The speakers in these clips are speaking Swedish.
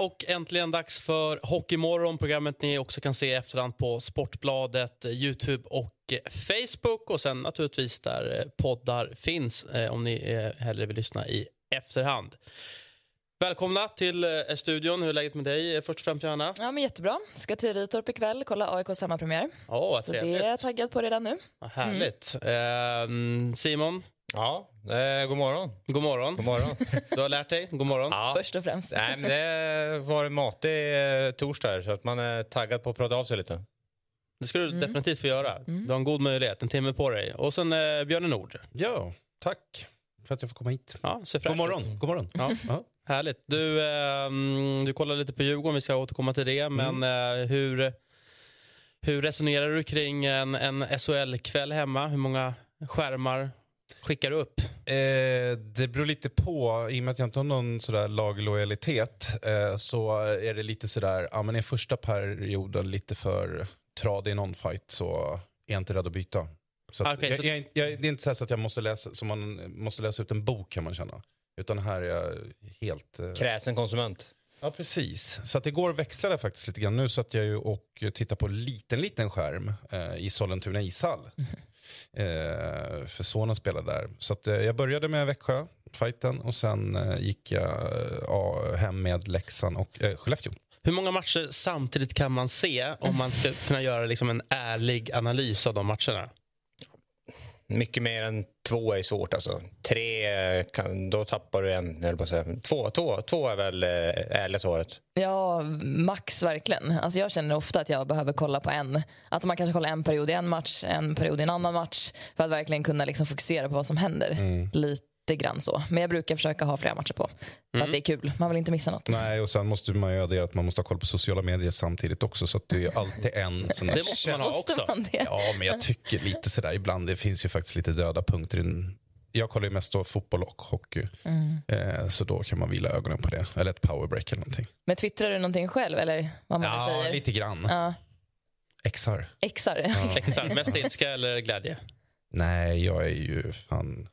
Och äntligen dags för Hockeymorgon. Programmet ni också kan se i efterhand på Sportbladet, Youtube och Facebook. Och sen naturligtvis där eh, poddar finns eh, om ni eh, hellre vill lyssna i efterhand. Välkomna till eh, studion. Hur är läget med dig eh, först och främst Johanna? Ja, men jättebra. Ska till Ritorp ikväll, kolla AIKs hemmapremiär. Åh, vad Så trevligt. det är jag taggad på redan nu. Vad härligt. Ehm, Simon, Ja, eh, god morgon. god morgon. God morgon. Du har lärt dig. God morgon. Ja. Först och främst. Nej, men det var en matig eh, torsdag här, så att man är taggad på att prata av sig lite. Det ska du Mm. definitivt få göra. Du har en god möjlighet. En timme på dig. Och sen eh, Björne Nord. Ja, tack för att jag får komma hit. Ja, God morgon. ut. God morgon. Ja. Ja. Härligt. Du, ehm, du kollar lite på Djurgården, vi ska återkomma till det. Men eh, hur, hur resonerar du kring en, en SHL-kväll hemma? Hur många skärmar skickar du upp? Eh, det beror lite på. I och med att jag inte har någon sådär laglojalitet eh, så är det lite sådär, ja men i första perioden lite för tradig i någon fight så är jag inte rädd att byta. Så att Okej, jag, så- jag, jag, det är inte så, så att jag måste läsa, som man måste läsa ut en bok kan man känna. Utan här är jag helt... Eh, Kräsen konsument. Ja, precis. Så att det går att växla där faktiskt lite grann. Nu satt jag ju och tittade på en liten, liten skärm eh, i Sollentuna ishall. Eh, för sonen spelade där. Så att, eh, jag började med Växjö, fighten, och sen eh, gick jag eh, hem med Leksand och eh, Skellefteå. Hur många matcher samtidigt kan man se om man ska kunna göra liksom en ärlig analys av de matcherna? Mycket mer än två är svårt. Alltså. Tre, kan, då tappar du en. Eller på att säga. Två, två, två är väl eh, ärliga svaret. Ja, max verkligen. Alltså jag känner ofta att jag behöver kolla på en. Att man kanske kollar en period i en match, en period i en annan match. För att verkligen kunna liksom fokusera på vad som händer. Lite grann så. Men jag brukar försöka ha flera matcher på. För att det är kul. Man vill inte missa något. Nej, och sen måste man ju addera att man måste ha koll på sociala medier samtidigt också. Så att det är ju alltid en sån Det här måste man ha också. man det? Ja, men jag tycker lite sådär ibland. Det finns ju faktiskt lite döda punkter. i Jag kollar ju mest då fotboll och hockey. Eh, så då kan man vila ögonen på det. Eller ett powerbreak eller någonting. Men twittrar du någonting själv eller vad man Ja, säger? lite grann. Ja, XR. exar. Exakt, mest ilska eller glädje? Nej, jag är ju fan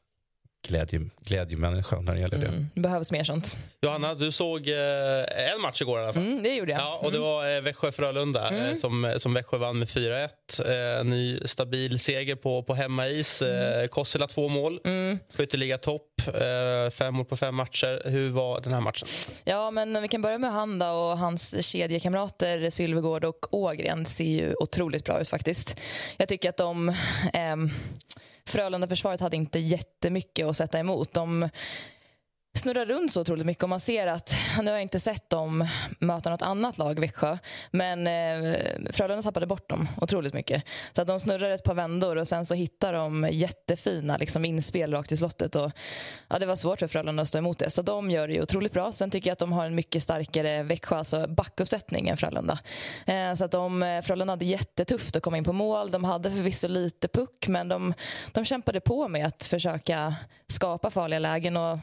glädje, glädjemänniska när det gäller det. Mm, det behövs mer sånt. Johanna, du såg eh, en match igår i alla fall. Mm, det gjorde jag. Ja, och det var eh, Växjö-Frölunda eh, som, som Växjö vann med 4-1. Eh, ny stabil seger på, på hemmais. Eh, Kossela två mål. Mm. Skytteliga topp. Eh, fem mål på fem matcher. Hur var den här matchen? Ja, men vi kan börja med han och hans kedjekamrater Sylvegård och Ågren ser ju otroligt bra ut faktiskt. Jag tycker att de... Frölunda-försvaret hade inte jättemycket att sätta emot. De snurrar runt så otroligt mycket och man ser att, nu har jag inte sett dem möta något annat lag, Växjö, men eh, Frölunda tappade bort dem otroligt mycket. Så att de snurrar ett par vändor och sen så hittar de jättefina liksom, inspel rakt i slottet och ja, det var svårt för Frölunda att stå emot det. Så de gör det ju otroligt bra. Sen tycker jag att de har en mycket starkare Växjö, alltså backuppsättning än Frölunda. Eh, så att de, eh, Frölunda hade jättetufft att komma in på mål. De hade förvisso lite puck men de, de kämpade på med att försöka skapa farliga lägen och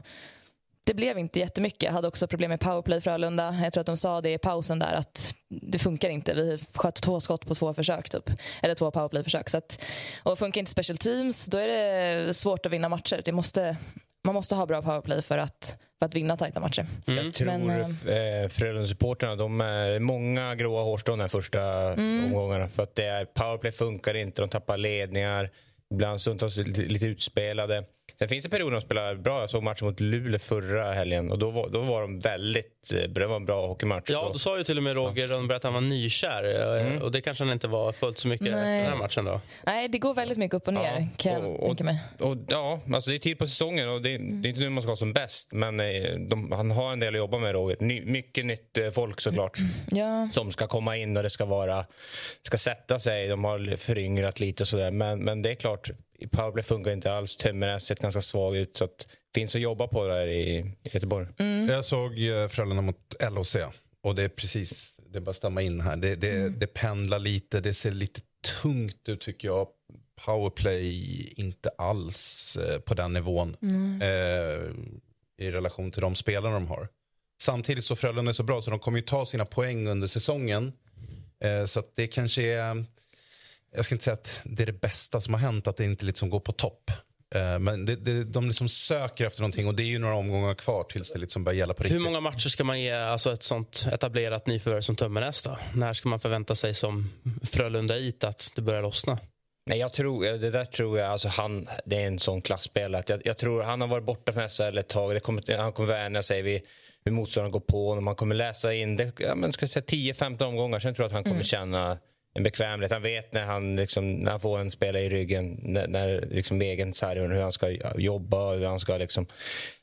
det blev inte jättemycket. Hade också problem med powerplay Frölunda. Jag tror att de sa det i pausen där att det funkar inte. Vi sköt två skott på två försök typ. Eller två powerplay-försök. Så att, och funkar inte special teams då är det svårt att vinna matcher. Det måste, man måste ha bra powerplay för att, för att vinna tajta matcher. Jag tror Men, eh, Frölunda-supportrarna, de är många gråa hårstrån de första Mm. omgångarna. För att det är, powerplay funkar inte, de tappar ledningar. Ibland stundtals lite, lite utspelade. Sen finns det perioder de spelar bra. Jag såg matchen mot Luleå förra helgen och då var, då var de väldigt... eh, Det var en bra hockeymatch. Ja, då sa ju till och med Roger Rönnberg att han var nykär. eh, Och det kanske han inte var fullt så mycket Nej. efter den här matchen då. Nej, det går väldigt mycket upp och ner kan jag och- och- tänka mig. Och, ja, alltså det är tid på säsongen och det, det är inte nu man ska vara som bäst. Men eh, de, han har en del att jobba med, Roger. Ny, mycket nytt folk såklart. Ja. Som ska komma in och det ska vara ska sätta sig. De har föryngrat lite och sådär. Men, men det är klart, powerplay funkar inte alls. Tömmernes sett ganska svag ut. Så att det finns att jobba på där i, i Göteborg. Jag såg eh, Frölunda mot LHC och det är precis, det är bara stämma in här. Det, det, det pendlar lite, det ser lite tungt ut tycker jag. Powerplay inte alls eh, på den nivån eh, i relation till de spelarna de har. Samtidigt så Frölunda är så bra så de kommer ju ta sina poäng under säsongen. Eh, så att det kanske är, jag ska inte säga att det är det bästa som har hänt, att det inte liksom går på topp. Eh, men det, det, de liksom söker efter någonting och det är ju några omgångar kvar tills det liksom börjar gälla på riktigt. Hur många matcher ska man ge alltså ett sånt etablerat nyförvärv som Tömmernes? Då? När ska man förvänta sig som Frölunda-it att det börjar lossna? Nej, jag tror, det där tror jag, alltså han, det är en sån klassspelare. Att jag, jag tror han har varit borta från SHL ett tag. Det kommer, han kommer vänja sig vid hur motståndaren går på honom. Man kommer läsa in det, ja, men ska säga 10-15 omgångar. Sen tror jag att han kommer känna en bekvämlighet. Han vet när han, liksom, när han får en spelare i ryggen, när, när liksom egen sargon, hur han ska jobba. Hur han, ska, liksom,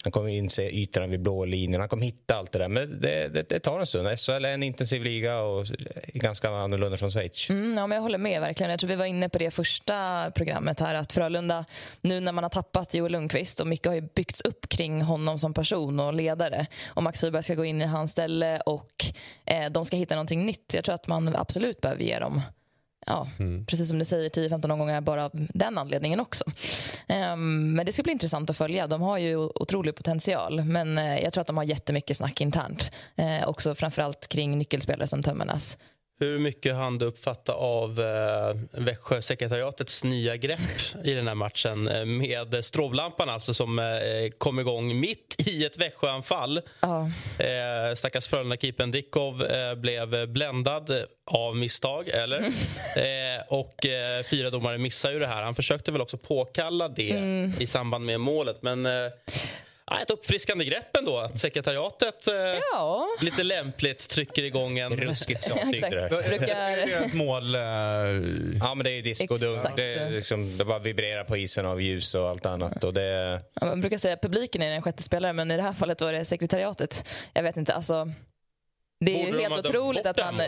han kommer inse ytorna vid blå linjen. Han kommer hitta allt det där. Men det, det, det tar en stund. SHL är en intensiv liga och ganska annorlunda från Schweiz. Mm, ja, men jag håller med. verkligen. Jag tror vi var inne på det första programmet här. Att Frölunda, nu när man har tappat Joel Lundqvist och mycket har ju byggts upp kring honom som person och ledare. Och Max Wiberg ska gå in i hans ställe och eh, de ska hitta någonting nytt. Jag tror att man absolut behöver ge dem Ja, precis som du säger, 10-15 omgångar bara av den anledningen också. Um, men det ska bli intressant att följa. De har ju otrolig potential, men uh, jag tror att de har jättemycket snack internt. Uh, också framförallt kring nyckelspelare som Tömmernes. Hur mycket hann du uppfatta av eh, Växjösekretariatets nya grepp i den här matchen eh, med stråblampan alltså som eh, kom igång mitt i ett Växjöanfall. Ja. Eh, stackars Frölunda-keepern Dickov eh, blev bländad av misstag, eller? Eh, och eh, fyra domare missade ju det här. Han försökte väl också påkalla det i samband med målet, men eh, ja, ett uppfriskande grepp ändå. Att sekretariatet eh, Ja. lite lämpligt trycker igång en... Ruskigt det. Exakt. Brukar- Är det ett mål? Eh, Ja, men det är ju disco. Det, är liksom, det bara vibrerar på isen av ljus och allt annat. Och det, Ja, Man brukar säga att publiken är den sjätte spelaren, men i det här fallet var det sekretariatet. Jag vet inte, alltså. Det är Borde ju de helt dömt otroligt att det man...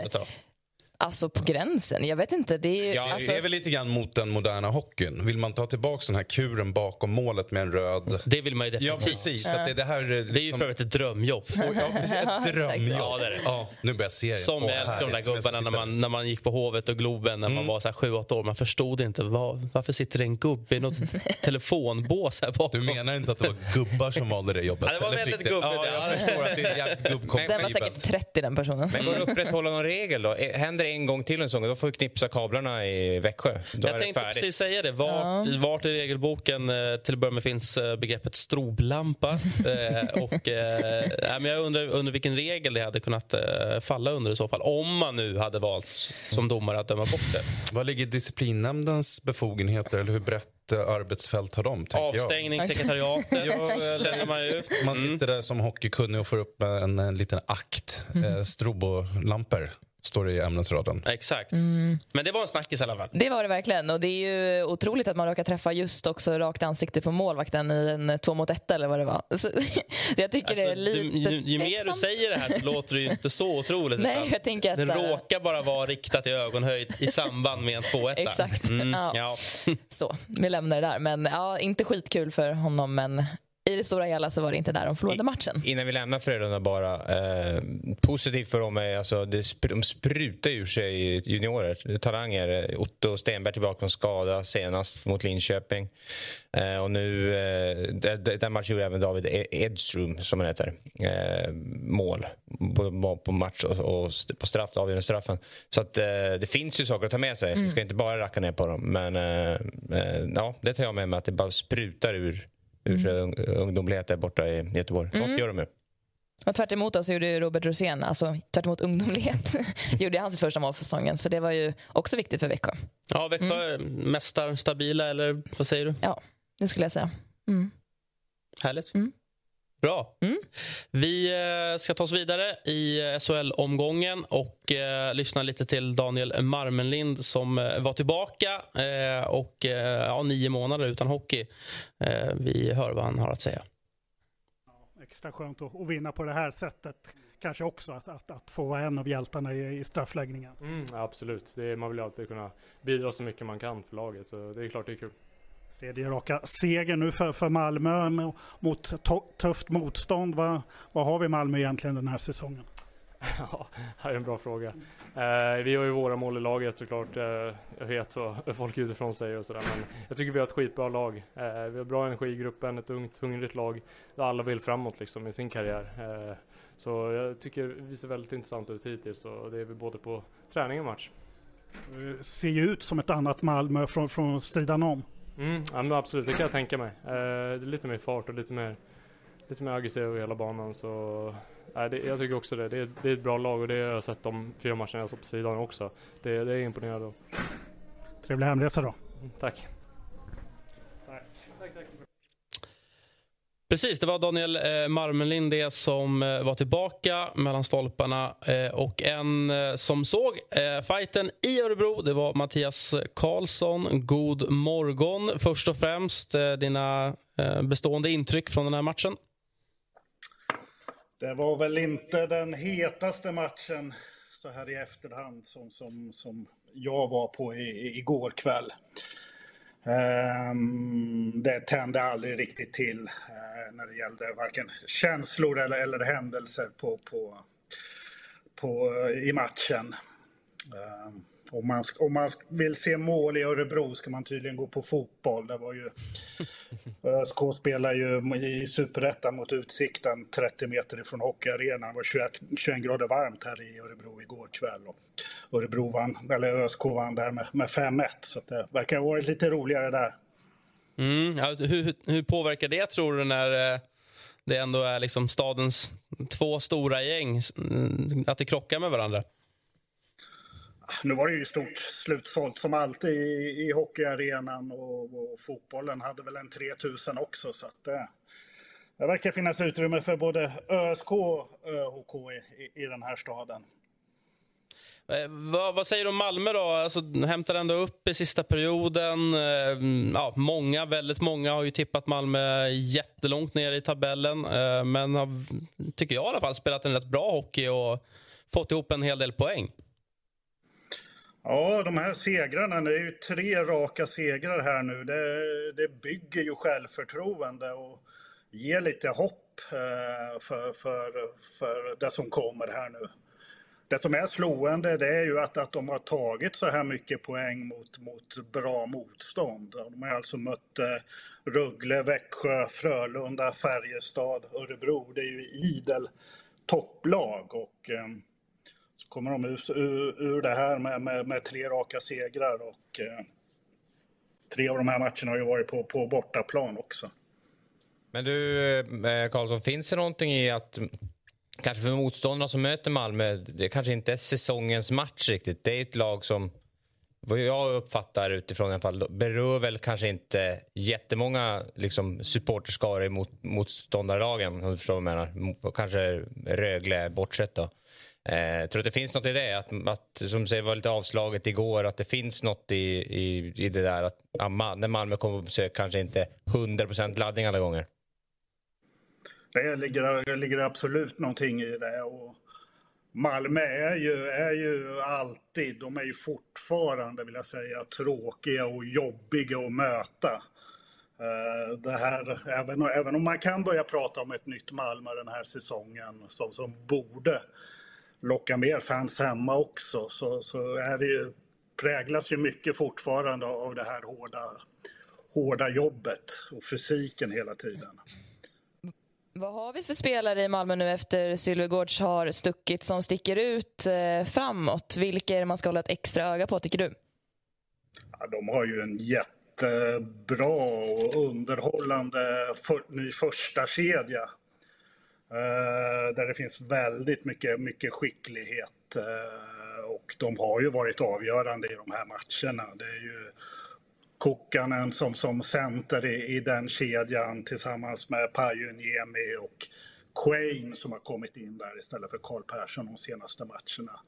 Alltså på gränsen, jag vet inte. Det är ju, Ja, alltså, det är väl lite grann mot den moderna hockeyn. Vill man ta tillbaka den här kuren bakom målet med en röd... Det vill man ju Ja, definitivt. precis. Så att det, det här är Det är ju liksom- för övrigt ett drömjobb. Ja, precis, ett drömjobb. Ja, det är det. Ja, nu börjar serien. Som Åh, jag älskar de där. Som jag gubbarna när man, när man gick på Hovet och Globen när man var så här 7-8 år. Man förstod inte vad, varför sitter det en gubbe i något telefonbås här bakom. Du menar inte att det var gubbar som valde det jobbet? Ja, det var väldigt det? gubbigt, Ja, ja. jag förstår att det är jävligt den var gubbkompatibelt. säkert 30 den personen. men går det att upprätthålla någon regel då? Eh, Händer en gång till en säsong, då får vi knipsa kablarna i Växjö. Då Jag tänkte färdigt. precis säga det. Vart, vart i regelboken eh, till att börja med finns eh, begreppet stroblampa? Eh, och, eh, men jag undrar under vilken regel det hade kunnat falla under i så fall. Om man nu hade valt som domare att döma bort det. Vad ligger disciplinnämndens befogenheter eller hur brett arbetsfält har de? tänker jag? Avstängning, sekretariatet Ja, känner man ju. Man sitter där som hockeykunnig och får upp en, en liten akt. Eh, strobolampor står det i ämnesraden. Exakt. Men det var en snackis i alla fall. Det var det verkligen. Och det är ju otroligt att man råkar träffa just också rakt ansikte på målvakten i en två mot ett eller vad det var. Så, jag tycker det är Alltså, lite ju, ju, ju mer du säger det här så låter det ju inte så otroligt. Nej, jag tänker att det här- råkar bara vara riktat i ögonhöjd i samband med en 2-1. Exakt. Mm, Ja. ja. Så, vi lämnar det där. Men ja, inte skitkul för honom, men i det stora hela så var det inte där de förlorade matchen. Innan vi lämnar Frölunda bara. Eh, positivt för dem är alltså, det de sprutar ur sig juniorer, talanger. Otto Stenberg tillbaka från skada senast mot Linköping. Eh, och nu, eh, den matchen gjorde även David E- Edström, som han heter, eh, mål på, på match och, och på straff, avgörande straffen. Så att, eh, det finns ju saker att ta med sig. Vi ska inte bara racka ner på dem. Men eh, eh, ja, det tar jag med mig, att det bara sprutar ur mm. ungdomlighet där borta i Göteborg. Något gör de ju. Och tvärt emot oss gjorde Robert Rosén, alltså tvärt emot ungdomlighet, gjorde han sitt första mål för säsongen. Så det var ju också viktigt för Växjö. ja, Växjö Mm. mästar stabila, eller vad säger du? Ja, det skulle jag säga. Mm. Härligt. Mm. Bra. Mm. Vi eh, ska ta oss vidare i eh, SHL-omgången och eh, lyssna lite till Daniel Marmenlind som eh, var tillbaka eh, och eh, ja, nio månader utan hockey. Eh, vi hör vad han har att säga. extra skönt att, att vinna på det här sättet. Kanske också att, att, att få vara en av hjältarna i, i straffläggningen. Mm, ja, absolut, det man vill alltid kunna bidra så mycket man kan för laget. Så det är klart det är kul. Tredje raka seger nu för, för Malmö mo- mot tufft motstånd. Vad, vad har vi Malmö egentligen den här säsongen? Ja, det är en bra fråga. Eh, vi har ju våra mål i laget såklart. Eh, jag vet vad folk utifrån säger och sådär. Men jag tycker vi har ett skitbra lag. Eh, vi har bra energi i gruppen, ett ungt, hungrigt lag. Där alla vill framåt liksom i sin karriär. Eh, så jag tycker vi ser väldigt intressant ut hittills och det är vi både på träning och match. Det ser ju ut som ett annat Malmö från, från sidan om. Mm, ja, men absolut, det kan jag tänka mig. Eh, det är lite mer fart och lite mer, lite mer aggressiv över hela banan. Så, eh, det, jag tycker också det. Det är, det är ett bra lag och det har jag sett de fyra matcherna jag såg på sidan också. Det, det är av. Trevlig hemresa då. Mm, tack. Precis, det var Daniel eh, Marmelin det som eh, var tillbaka mellan stolparna. Eh, och en eh, som såg fighten i Örebro det var Mattias Karlsson. God morgon. Först och främst, dina bestående intryck från den här matchen? Det var väl inte den hetaste matchen så här i efterhand som, som, som jag var på i, igår kväll. Ehm, det tände aldrig riktigt till eh, när det gällde varken känslor eller, eller händelser på, på, på, eh, i matchen. Ehm, om, man, om man vill se mål i Örebro ska man tydligen gå på fotboll. Det var ju, ÖSK spelar ju i Superettan mot Utsikten 30 meter ifrån hockeyarenan. Det var 21, 21 grader varmt här i Örebro igår kväll. Och Örebro vann, eller ÖSK vann där med, med 5-1. Så det verkar ha varit lite roligare där. Mm, ja, hur, hur påverkar det tror du när eh, det ändå är liksom stadens två stora gäng, mm, att det krockar med varandra? Nu var det ju stort slutsålt som alltid i, i hockeyarenan och, och, fotbollen hade väl en 3000 också. Så att, eh, det verkar finnas utrymme för både ÖSK och ÖHK i, i, den här staden. Eh, vad, vad, säger du om Malmö då? Alltså, hämtar ändå upp i sista perioden. Eh, ja, många, väldigt många har ju tippat Malmö jättelångt ner i tabellen. Eh, men har, tycker jag i alla fall, spelat en rätt bra hockey och fått ihop en hel del poäng. Ja, de här segrarna, det är ju tre raka segrar här nu. Det, det bygger ju självförtroende och ger lite hopp eh, för, för, för det som kommer här nu. Det som är slående det är ju att, att de har tagit så här mycket poäng mot, mot bra motstånd. De har alltså mött eh, Rögle, Växjö, Frölunda, Färjestad, Örebro. Det är ju idel topplag och eh, så kommer de ur, ur, ur det här med, med, med, tre raka segrar och eh, tre av de här matcherna har ju varit på, på bortaplan också. Men du, eh, Karlsson, finns det någonting i att kanske för motståndarna som möter Malmö, det kanske inte är säsongens match riktigt. Det är ett lag som, vad jag uppfattar utifrån i alla fall, berör väl kanske inte jättemånga liksom, supporterskaror mot motståndarlagen, om du förstår vad jag menar. Kanske Rögle bortsett då. Eh, tror att det finns något i det? Att, att som säger var lite avslaget igår, att det finns något i, i, i det där att ja, när Malmö kommer på besök kanske inte 100% laddning alla gånger? Det ligger, det ligger absolut någonting i det. Och Malmö är ju, är ju alltid, de är ju fortfarande vill jag säga, tråkiga och jobbiga att möta. Eh, det här, även, även om man kan börja prata om ett nytt Malmö den här säsongen som, som borde locka mer fans hemma också så, så är det ju, präglas ju mycket fortfarande av det här hårda, hårda jobbet och fysiken hela tiden. Vad har vi för spelare i Malmö nu efter Sylvegårds har stuckit som sticker ut eh, framåt? Vilka är det man ska hålla ett extra öga på tycker du? Ja, de har ju en jättebra och underhållande för, ny första kedja Eh, där det finns väldigt mycket, mycket skicklighet. Eh, och de har ju varit avgörande i de här matcherna. Det är ju Kokkanen som, som center i, i den kedjan tillsammans med Pajuniemi och Quain som har kommit in där istället för Karl Persson de senaste matcherna.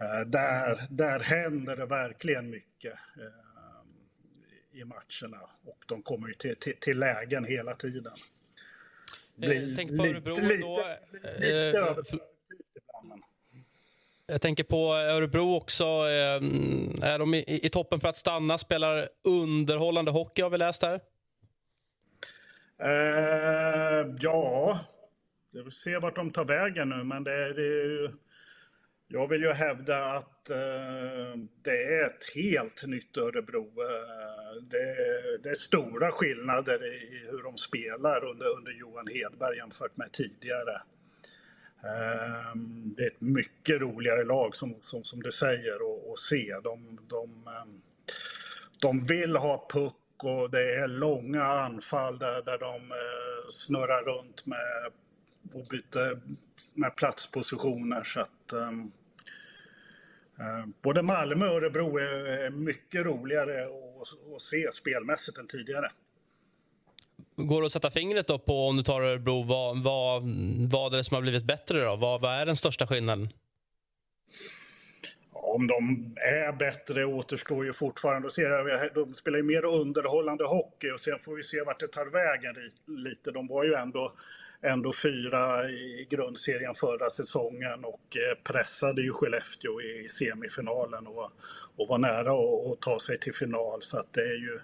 Eh, där, där händer det verkligen mycket i matcherna och de kommer ju till, till, till lägen hela tiden. Bli, tänk på Örebro lite, då. Lite, eh, jag tänker på Örebro också. Eh, är de i, i, toppen för att stanna? Spelar underhållande hockey har vi läst här. Uh, ja, vi får se vart de tar vägen nu, men det, det är ju Jag vill ju hävda att att eh, det är ett helt nytt Örebro. Eh, det, det, är stora skillnader i hur de spelar under, under Johan Hedberg jämfört med tidigare. Eh, det är ett mycket roligare lag som, som, som du säger att se. De, de, de vill ha puck och det är långa anfall där, där de snurrar runt med och byter med platspositioner. Så att, um, både Malmö och Örebro är, mycket roligare att, att se spelmässigt än tidigare. Går det att sätta fingret då på, om du tar Örebro, vad, vad, vad är det som har blivit bättre? då? Vad, vad är den största skillnaden? Om de är bättre återstår ju fortfarande att se. De spelar ju mer underhållande hockey och sen får vi se vart det tar vägen lite. De var ju ändå ändå fyra i grundserien förra säsongen och eh, pressade ju Skellefteå i semifinalen och, och var nära att, ta sig till final. Så att det är ju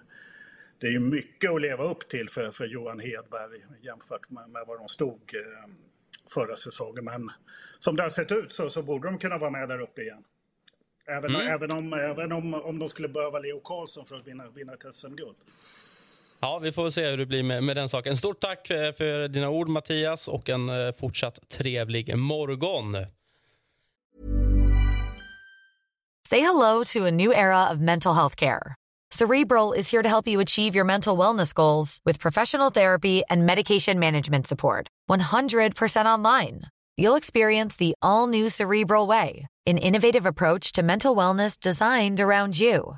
det är ju mycket att leva upp till för, för Johan Hedberg jämfört med, med var de stod eh, förra säsongen. Men som det har sett ut så, så borde de kunna vara med där uppe igen. Även, mm. även, om, även om, om de skulle behöva Leo Karlsson för att vinna, vinna ett SM-guld. Ja, vi får se hur det blir med, med den saken. Stort tack för, för dina ord Mattias och en eh, fortsatt trevlig morgon. Say hello to a new era of mental health care. Cerebral is here to help you achieve your mental wellness goals with professional therapy and medication management support. 100% online. You'll experience the all new Cerebral Way, an innovative approach to mental wellness designed around you.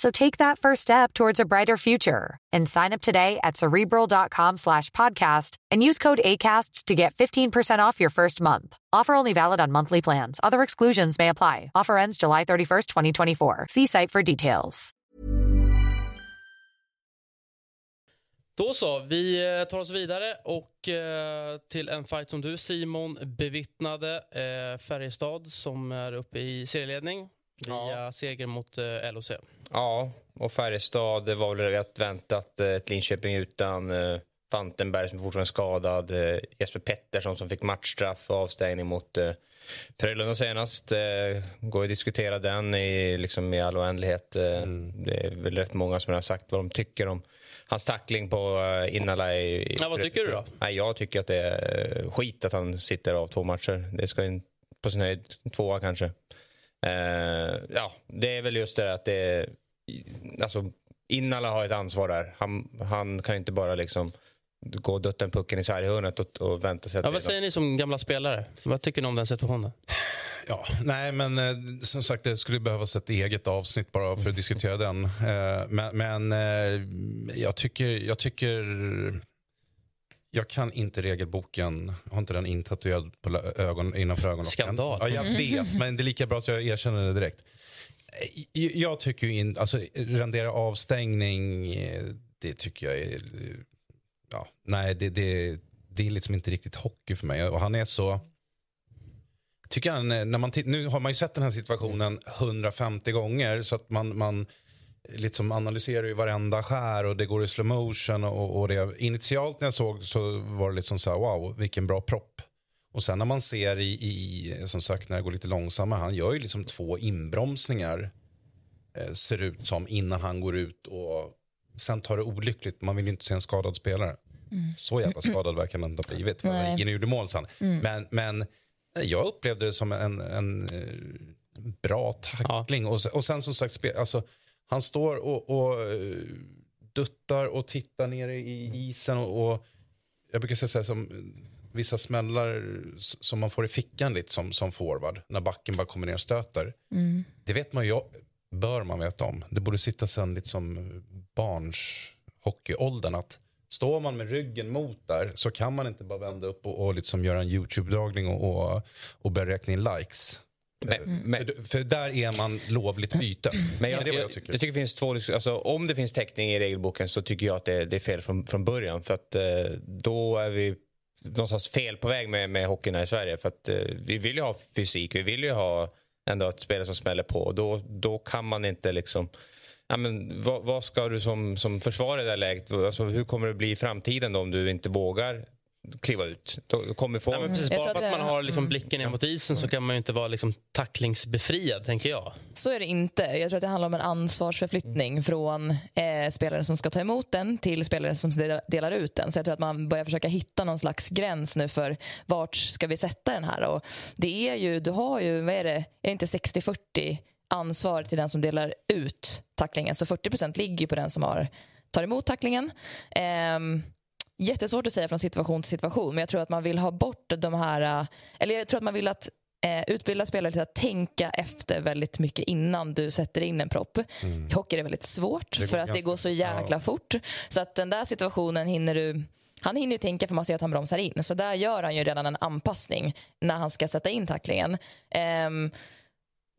So take that first step towards a brighter future and sign up today at cerebral.com slash podcast and use code ACasts to get 15% off your first month. Offer only valid on monthly plans. Other exclusions may apply. Offer ends July 31st, 2024. See site for details. Då så, vi eh, tar oss vidare och eh, till en fight som du Simon bevittnade. Eh, Färjestad som är uppe i serieledning via ja. seger mot eh, LOC. Ja, och Färjestad, det var väl rätt väntat. Eh, ett Linköping utan eh, Fantenberg som fortfarande är skadad. Eh, Jesper Pettersson som fick matchstraff och avstängning mot eh, Frölunda senast. Eh, går att diskutera den i, liksom, i all oändlighet. Eh, mm. Det är väl rätt många som har sagt vad de tycker om hans tackling på uh, Innala. I, ja, vad tycker du då? Nej, jag tycker att det är skit att han sitter av två matcher. Det ska in på sin höjd tvåa kanske. Uh, ja, det är väl just det att det alltså, Innala har ett ansvar där. Han, han kan inte bara liksom gå och dutta en pucken i sarghörnet och, och vänta sig. Ja, vad säger ni som gamla spelare? Vad tycker ni om den situationen? Ja, nej men eh, som sagt det skulle behövas ett eget avsnitt bara för att diskutera den. Eh, men, men eh, jag tycker, jag tycker jag kan inte regelboken, jag har inte den intatuerad på ögon, innanför ögonlocken. Skandal. Ja, jag vet, men det är lika bra att jag erkänner det direkt. Jag tycker ju in, alltså rendera avstängning, det tycker jag är, ja, nej det, det, det är liksom inte riktigt hockey för mig. Och han är så, tycker han, när man nu har man ju sett den här situationen 150 gånger så att man, man liksom analyserar ju varenda skär och det går i slow motion och, och det. Initialt när jag såg så var det liksom så här, wow, vilken bra propp. Och sen när man ser i, i, som sagt när det går lite långsammare, han gör ju liksom två inbromsningar. Eh, ser ut som innan han går ut och sen tar det olyckligt. Man vill ju inte se en skadad spelare. Mm. Så jävla skadad verkar han inte ha blivit. Ingen gjorde mål sen. Mm. Men, men jag upplevde det som en, en, en eh, bra tackling. Ja. Och, och sen som sagt, alltså, han står och, och eh, duttar och tittar nere i isen. Och, och jag brukar säga så här, som vissa smällar som man får i fickan lite som, som forward. När backen bara kommer ner och stöter. Mm. Det vet man ju, bör man veta om. Det borde sitta sen lite som barns hockeyåldern. Att står man med ryggen mot där så kan man inte bara vända upp och, och liksom göra en YouTube-dragning och, och, och börja räkna in likes. Men, för, för där är man lovligt byte. Men jag, det är vad jag, tycker. jag tycker det finns två, alltså, om det finns täckning i regelboken så tycker jag att det, det är fel från, från början. För att eh, då är vi någonstans fel på väg med, med hockeyn här i Sverige. För att eh, vi vill ju ha fysik, vi vill ju ha ändå ett spelare som smäller på. Och då, då kan man inte liksom Ja, men vad, vad ska du som, som försvarare i det här läget? Alltså, hur kommer det bli i framtiden då, om du inte vågar kliva ut? Få... Nej, men precis, bara för att man har liksom blicken ner mot isen så kan man ju inte vara liksom tacklingsbefriad, tänker jag. Så är det inte. Jag tror att det handlar om en ansvarsförflyttning från eh, spelaren som ska ta emot den till spelaren som de- delar ut den. Så jag tror att man börjar försöka hitta någon slags gräns nu för vart ska vi sätta den här. Och det är ju, du har ju, vad är det, är det inte 60-40 ansvar till den som delar ut tacklingen. Så 40% ligger på den som har, tar emot tacklingen. Ehm, jättesvårt att säga från situation till situation, men jag tror att man vill ha bort de här, eh, eller jag tror att man vill att eh, utbilda spelare till att tänka efter väldigt mycket innan du sätter in en propp. I hockey är det väldigt svårt Det för att det går så jäkla fort. Så att den där situationen hinner du han hinner ju tänka för man ser att han bromsar in. Så där gör han ju redan en anpassning när han ska sätta in tacklingen. Ehm,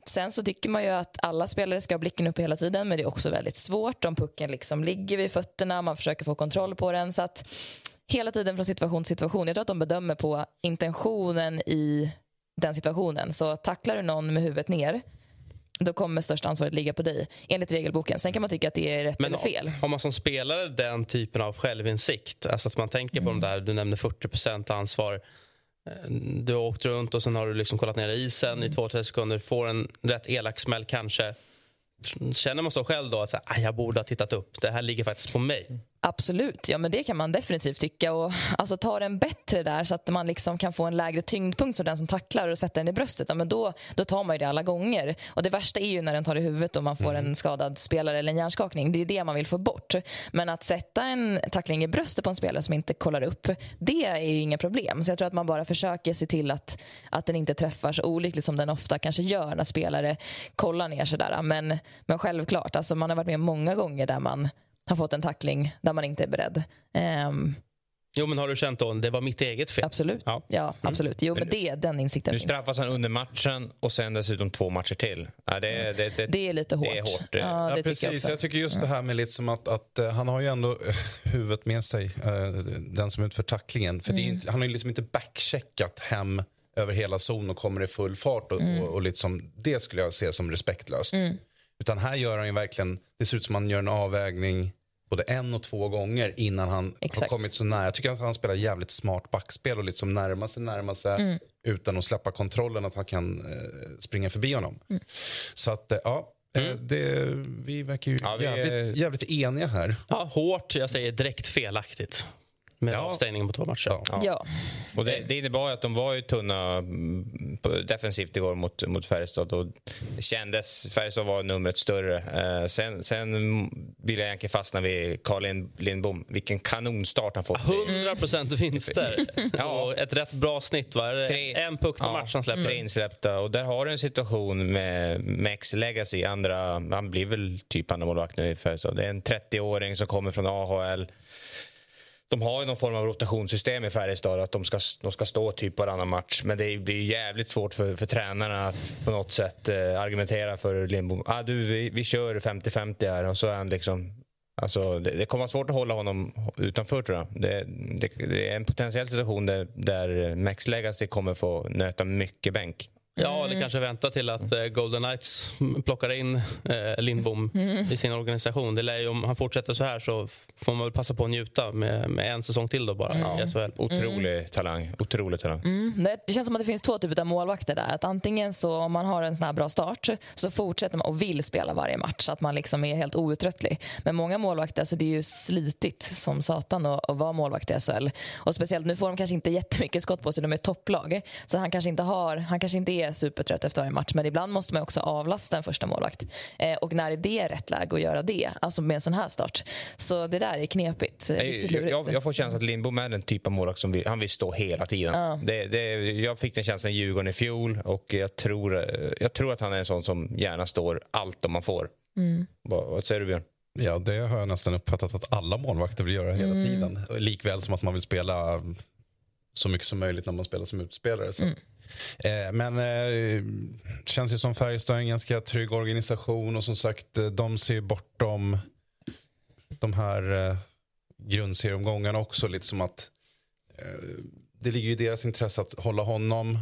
Sen så tycker man ju att alla spelare ska ha blicken uppe hela tiden men det är också väldigt svårt om pucken liksom ligger vid fötterna, man försöker få kontroll på den. Så att hela tiden från situation till situation. Jag tror att de bedömer på intentionen i den situationen. Så tacklar du någon med huvudet ner då kommer största ansvaret ligga på dig enligt regelboken. Sen kan man tycka att det är rätt Men eller fel. har man som spelare den typen av självinsikt, alltså att man tänker på de där, du nämnde 40% ansvar. Eh, Du har åkt runt och sen har du liksom kollat ner isen i två, tre sekunder, får en rätt elak smäll kanske. Känner man så själv då att så här, "Aj, jag borde ha tittat upp, det här ligger faktiskt på mig. Absolut, ja men det kan man definitivt tycka. Och, alltså, ta den bättre där så att man liksom kan få en lägre tyngdpunkt som den som tacklar och sätter den i bröstet. Ja, men då, då tar man ju det alla gånger. Och det värsta är ju när den tar i huvudet och man får en skadad spelare eller en hjärnskakning. Det är det man vill få bort. Men att sätta en tackling i bröstet på en spelare som inte kollar upp, det är ju inga problem. Så jag tror att man bara försöker se till att, att den inte träffar så olyckligt som den ofta kanske gör när spelare kollar ner sådär. Men, men självklart, alltså man har varit med många gånger där man har fått en tackling där man inte är beredd. Ehm, Jo, men har du känt då, det var mitt eget fel? absolut. Ja. Ja, absolut. Jo, men det, den insikten Nu straffas han under matchen och sen dessutom två matcher till. Ja, det, det, det, Det är lite hårt. Det är hårt. Ja, det Ja, tycker precis. jag också. Jag tycker just det här med liksom att, att eh, han har ju ändå eh, huvudet med sig, eh, den som utför tacklingen. För det är Mm. inte, han har ju liksom inte backcheckat hem över hela zon och kommer i full fart. Och, Mm. och, och liksom, det skulle jag se som respektlöst. Utan här gör han ju verkligen, det ser ut som att han gör en avvägning både en och två gånger innan han Exakt. har kommit så nära. Jag tycker att han spelar jävligt smart backspel och liksom närma sig, närma sig Mm. utan att släppa kontrollen att han kan eh, springa förbi honom. Så att, eh, ja, eh, det, vi verkar ju Ja, vi är- jävligt, jävligt eniga här. Ja, hårt, jag säger direkt felaktigt. Med Ja. avstängningen på två matcher. Ja. Ja. Och det, det innebar att de var ju tunna mm, på- defensivt igår mot, mot Färjestad. Och det kändes, Färjestad var numret större. Eh, sen, sen vill jag egentligen fastna vid Carl Lind- Lindbom. Vilken kanonstart han fått. 100 procent vinster. Ja. Och ett rätt bra snitt. Va? Tre- En puck per Ja, match han släpper. Tre insläppta. Och där har du en situation med Max Legacy. Andra, han blir väl typ andra målvakt nu i Färjestad. Det är en 30-åring som kommer från AHL. De har ju någon form av rotationssystem i Färjestad. Att de ska, de ska stå typ varannan match. Men det blir jävligt svårt för, för tränarna att på något sätt eh, argumentera för Lindbom. Ah, du, vi, vi kör 50-50 här. Och så är han liksom... Alltså, det, det kommer vara svårt att hålla honom utanför tror jag. Det, det, det är en potentiell situation där, där Max Legacy kommer få nöta mycket bänk. Ja, eller kanske vänta till att eh, Golden Knights plockar in eh, Lindbom i sin organisation. Det lär ju, om han fortsätter så här så får man väl passa på att njuta med, med en säsong till då bara i SHL. Otrolig talang. Otrolig talang. Mm. Det- känns som att det finns två typer av målvakter där. Att antingen så om man har en sån här bra start så fortsätter man och vill spela varje match. Att man liksom är helt outtröttlig. Men många målvakter, så det är ju slitigt som satan att, att vara målvakt i SHL. Och speciellt nu får de kanske inte jättemycket skott på sig, de är topplag. Så han kanske inte, har, han kanske inte är supertrött efter varje match. Men ibland måste man också avlasta en första målvakt. Eh, och när är det rätt läge att göra det? Alltså med en sån här start. Så det där är knepigt. Riktigt Jag, jag, får känslan att Lindbom är den typ av målvakt som vill, han vill stå hela tiden. Det, det, jag fick den känslan i Djurgården i fjol och jag tror, eh, jag tror att han är en sån som gärna står allt om man får. Vad, vad säger du Björn? Ja, det har jag nästan uppfattat att alla målvakter vill göra hela tiden. Likväl som att man vill spela så mycket som möjligt när man spelar som utspelare. Så. Eh, Eh, men eh, känns ju som Färjestad är en ganska trygg organisation och som sagt eh, de ser ju bortom de här eh, grundserieomgångarna också. Lite som att eh, det ligger i deras intresse att hålla honom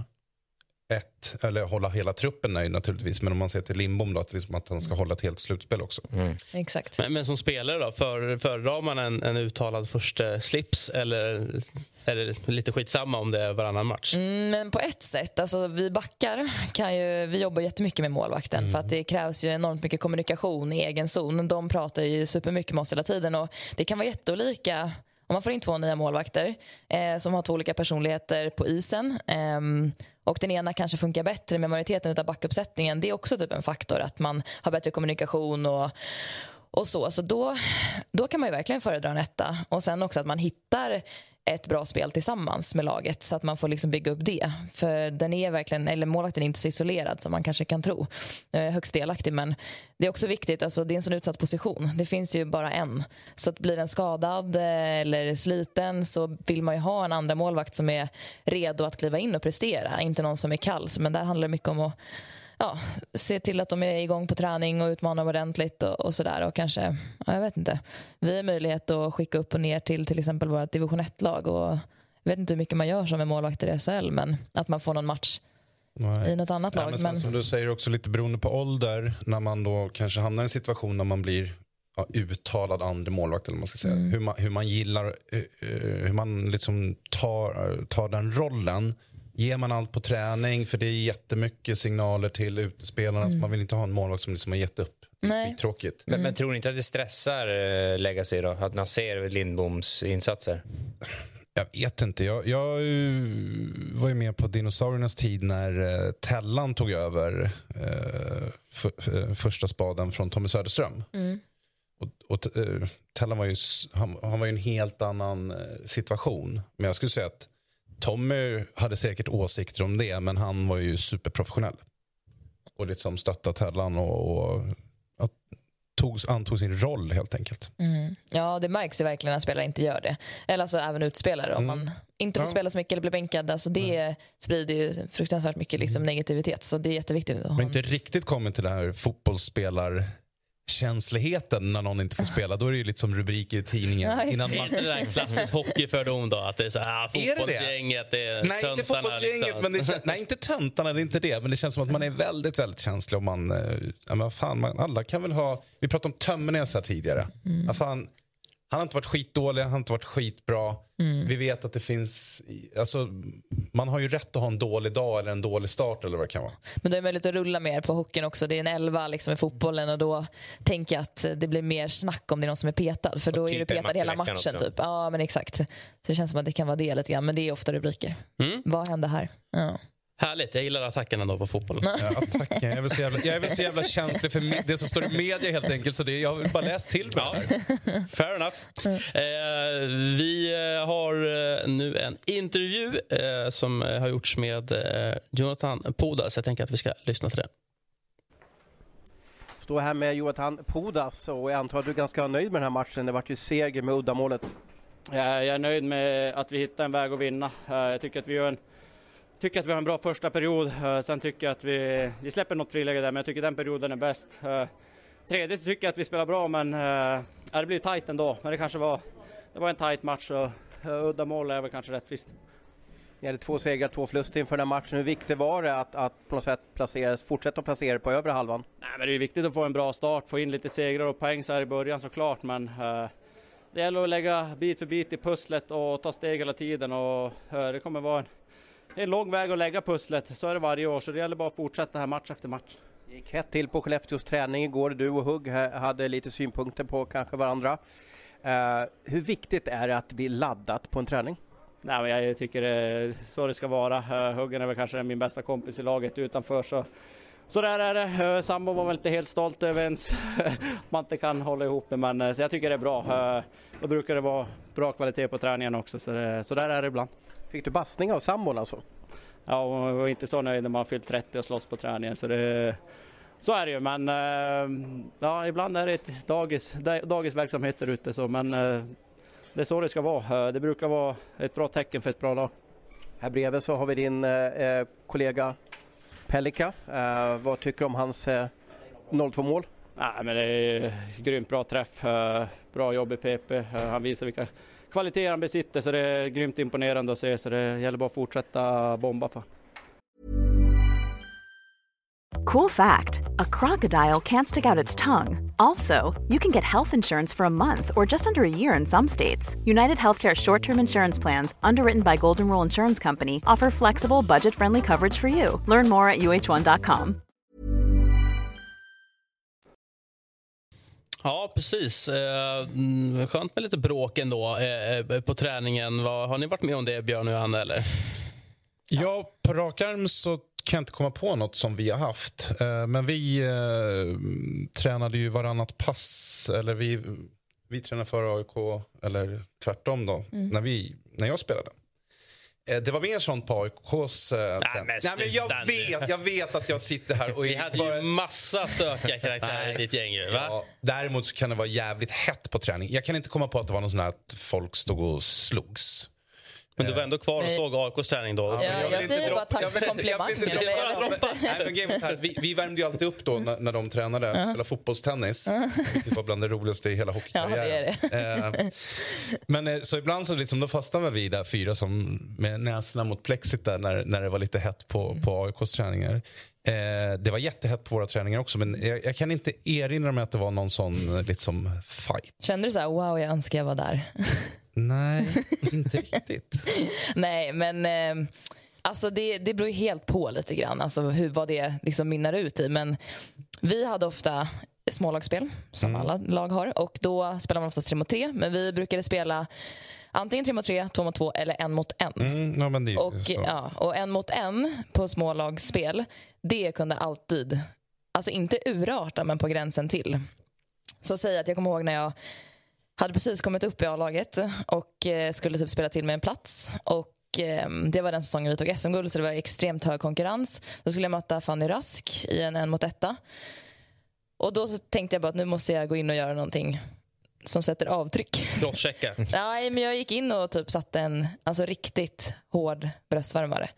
ett, eller hålla hela truppen nöjd naturligtvis. Men om man ser till Lindbom då, att, liksom att han ska hålla ett helt slutspel också. Mm. Exakt. Men, men som spelare då, för, föredrar man en, en uttalad första slips eller är det lite skitsamma om det är varannan match? Mm, men på ett sätt, alltså vi backar kan ju, vi jobbar jättemycket med målvakten Mm. för att det krävs ju enormt mycket kommunikation i egen zon. De pratar ju supermycket med oss hela tiden och det kan vara jätteolika om man får in två nya målvakter eh, som har två olika personligheter på isen eh, och den ena kanske funkar bättre med majoriteten av backuppsättningen. Det är också typ en faktor att man har bättre kommunikation och, och så. Så då, då kan man ju verkligen föredra en etta. Och sen också att man hittar ett bra spel tillsammans med laget så att man får liksom bygga upp det. För den är verkligen, eller målvakten är inte så isolerad som man kanske kan tro. Jag är högst delaktig men det är också viktigt, alltså det är en sån utsatt position. Det finns ju bara en. Så att blir den skadad eh, eller sliten så vill man ju ha en andra målvakt som är redo att kliva in och prestera. Inte någon som är kall. Men där handlar det mycket om att ja, se till att de är igång på träning och utmanar ordentligt och, och sådär. Och kanske, ja, jag vet inte. Vi har möjlighet att skicka upp och ner till till exempel vårt division 1-lag. Och jag vet inte hur mycket man gör som en målvakter i SHL, men att man får någon match Nej. i något annat Nej, lag. men sen, Men, Som du säger också lite beroende på ålder. När man då kanske hamnar i en situation där man blir ja, uttalad andra målvakt. Eller man ska säga. Mm. Hur, man, hur man gillar, eh, eh, hur man liksom tar, tar den rollen. Ger man allt på träning? För det är jättemycket signaler till utespelarna. Så man vill inte ha en målvakt som liksom har gett upp. Mm. Nej. Tråkigt. Men, men tror ni inte att det stressar eh, Legacy då? Att man ser Lindboms insatser? Jag vet inte. Jag, jag eh, var ju med på dinosauriernas tid när uh, Tellan tog över eh, för, för, första spaden från Tommy Söderström. mm. Och, och, Tellan var ju, han, han var ju en helt annan eh, situation. Men jag skulle säga att Tommy hade säkert åsikter om det, men han var ju superprofessionell. Och liksom stöttade Tellan och, och att, tog, antog sin roll helt enkelt. Mm. Ja, det märks ju verkligen när spelare inte gör det. Eller alltså även utspelare. Om Mm. man inte får Ja. spela så mycket eller blir bänkad. Alltså det sprider ju fruktansvärt mycket liksom negativitet. Så det är jätteviktigt att ha Men en- inte riktigt kommit till det här fotbollsspelarkänsligheten när någon inte får spela. Då är det ju lite som rubriker i tidningen. Ja, innan Är man... inte det där en klassisk hockeyfördom då? Att det är så här, ah, Är fotbollsgänget, det är Nej, inte fotbollsgänget. liksom. Men det kän... Nej, inte töntarna. Det är inte det. Men det känns som att man är väldigt, väldigt känslig om man... eh, Ja, men vad fan, man alla kan väl ha... Vi pratade om Tömmernes här tidigare. Ja, fan, han har inte varit skitdålig, han har inte varit skitbra. Vi vet att det finns... Alltså, man har ju rätt att ha en dålig dag eller en dålig start eller vad det kan vara. Men det är möjligt att rulla mer på hockeyn också. Det är en elva liksom i fotbollen och då tänker jag att det blir mer snack om det är någon som är petad. För då är du typ en petad hela matchen. också. Typ. Ja, men exakt. Så det känns som att det kan vara det lite grann. Men det är ofta rubriker. Mm. Vad hände här? Ja. Härligt, jag gillar attackerna då på fotbollen. Ja, attacken. Jag är, väl så jävla, jag är väl så jävla känslig för det som står i media helt enkelt. Så det, jag har bara läst till mig Ja, fair enough. Eh, vi eh, har eh, nu en intervju eh, som eh, har gjorts med eh, Jonathan Podas. Jag tänker att vi ska lyssna till det. Står här med Jonathan Pudas och jag antar att du är ganska nöjd med den här matchen. Det vart ju seger med uddamålet. Jag jag är nöjd med att vi hittar en väg att vinna. Jag tycker att vi gör en, tycker att vi har en bra första period. Eh, Sen tycker jag att vi, vi släpper något friläge där, men jag tycker den perioden är bäst. Eh, Tredje tycker jag att vi spelar bra, men eh, det blir tajt ändå. Men det kanske var, det var en tajt match och uh, uddamål är väl kanske rättvist. Ni hade två segrar, två förluster inför den här matchen. Hur viktigt var det att, att på något sätt placera, fortsätta att placera er på övre halvan? Nej, men det är viktigt att få en bra start, få in lite segrar och poäng så här i början såklart, men det gäller att lägga bit för bit i pusslet och ta steg hela tiden och det kommer vara en, en lång väg att lägga pusslet. Så är det varje år, så det gäller bara att fortsätta här match efter match. Det gick hett till på Skellefteås träning igår. Du och Hugg ha- hade lite synpunkter på kanske varandra. Eh, hur viktigt är det att bli laddat på en träning? Nej, men jag tycker det är så det ska vara. Eh, Huggen är väl kanske min bästa kompis i laget utanför så så där är det. Eh, Sambo var väl inte helt stolt över ens att man inte kan hålla ihop det, men så jag tycker det är bra. Då brukar det vara bra kvalitet på träningen också, så, det, så där är det ibland. Fick du bassning av sambon alltså? Ja, jag var inte så nöjd när man fyllt 30 och slåss på träningen, så det så är det ju, men eh, ja, ibland är det ett dagis, da- dagisverksamhet där ute, så, men eh, det är så det ska vara. Eh, Det brukar vara ett bra tecken för ett bra lag. Här bredvid så har vi din eh, kollega Pelika. Eh, vad tycker du om hans eh, 0-2 mål? Nej, men det är grymt bra träff, bra jobb i PP. Han visar vilka kvaliteter han besitter så det är grymt imponerande att se så det gäller bara att fortsätta bomba för. Cool fact a crocodile can't stick out its tongue. Also, you can get health insurance for a month or just under a year in some states. United Healthcare short term insurance plans, underwritten by Golden Rule Insurance Company, offer flexible, budget friendly coverage for you. Learn more at uh1.com. Ja, precis. Eh, mm, Skönt med lite bråk ändå eh, eh, på träningen. Har ni varit med om det, Björn och Johanna? Eller? Ja, på rak arm så kan jag inte komma på något som vi har haft. Men vi tränade ju varannat pass. Eller vi, vi tränade för AIK, eller tvärtom då, Mm. när, vi, när jag spelade. Eh, Det var mer sånt på AIKs... Eh, Nej, men Nej, men jag, vet, jag vet att jag sitter här och... Vi hade ju massa stökiga karaktärer i ditt gäng. ju, Va? Ja, däremot kan det vara jävligt hett på träning. Jag kan inte komma på att det var någon sån att folk stod och slogs. Men du var ändå kvar och såg AIKs träning då? Ja, jag, vill inte säger bara tack jag för jag komplimangen. Jag vi, vi värmde ju alltid upp då när, när de tränade, Ja. spelade fotbollstennis. Det var bland det roligaste i hela Ja, hockeykarriären. det är det. Eh, men eh, så ibland så liksom, då fastnade vi där fyra som med näsorna mot plexit där när, när det var lite hett på, på AIKs träningar. Eh, det var jättehett på våra träningar också men jag, jag kan inte erinra mig att det var någon sån liksom fight. Kände du så här, wow jag önskar jag var där? Nej, inte riktigt. Nej, men eh, alltså det, det beror ju helt på lite grann alltså hur, vad det liksom mynnar ut i. Men vi hade ofta smålagsspel, som Mm. alla lag har. Och då spelar man oftast tre mot tre. Men vi brukade spela antingen tre mot tre, två mot två eller en mot en. Mm, ja, Och, ja, och en mot en på smålagsspel, det kunde alltid, alltså inte urarta men på gränsen till. Så säg att jag kommer ihåg när jag hade precis kommit upp i A-laget och eh, skulle typ spela till mig en plats. Och eh, Det var den säsongen vi tog SM-guld så det var extremt hög konkurrens. Då skulle jag möta Fanny Rask i en en mot etta. Och då tänkte jag bara att nu måste jag gå in och göra någonting som sätter avtryck. Crosschecka. Nej, men jag gick in och typ satte en alltså, riktigt hård bröstvärmare.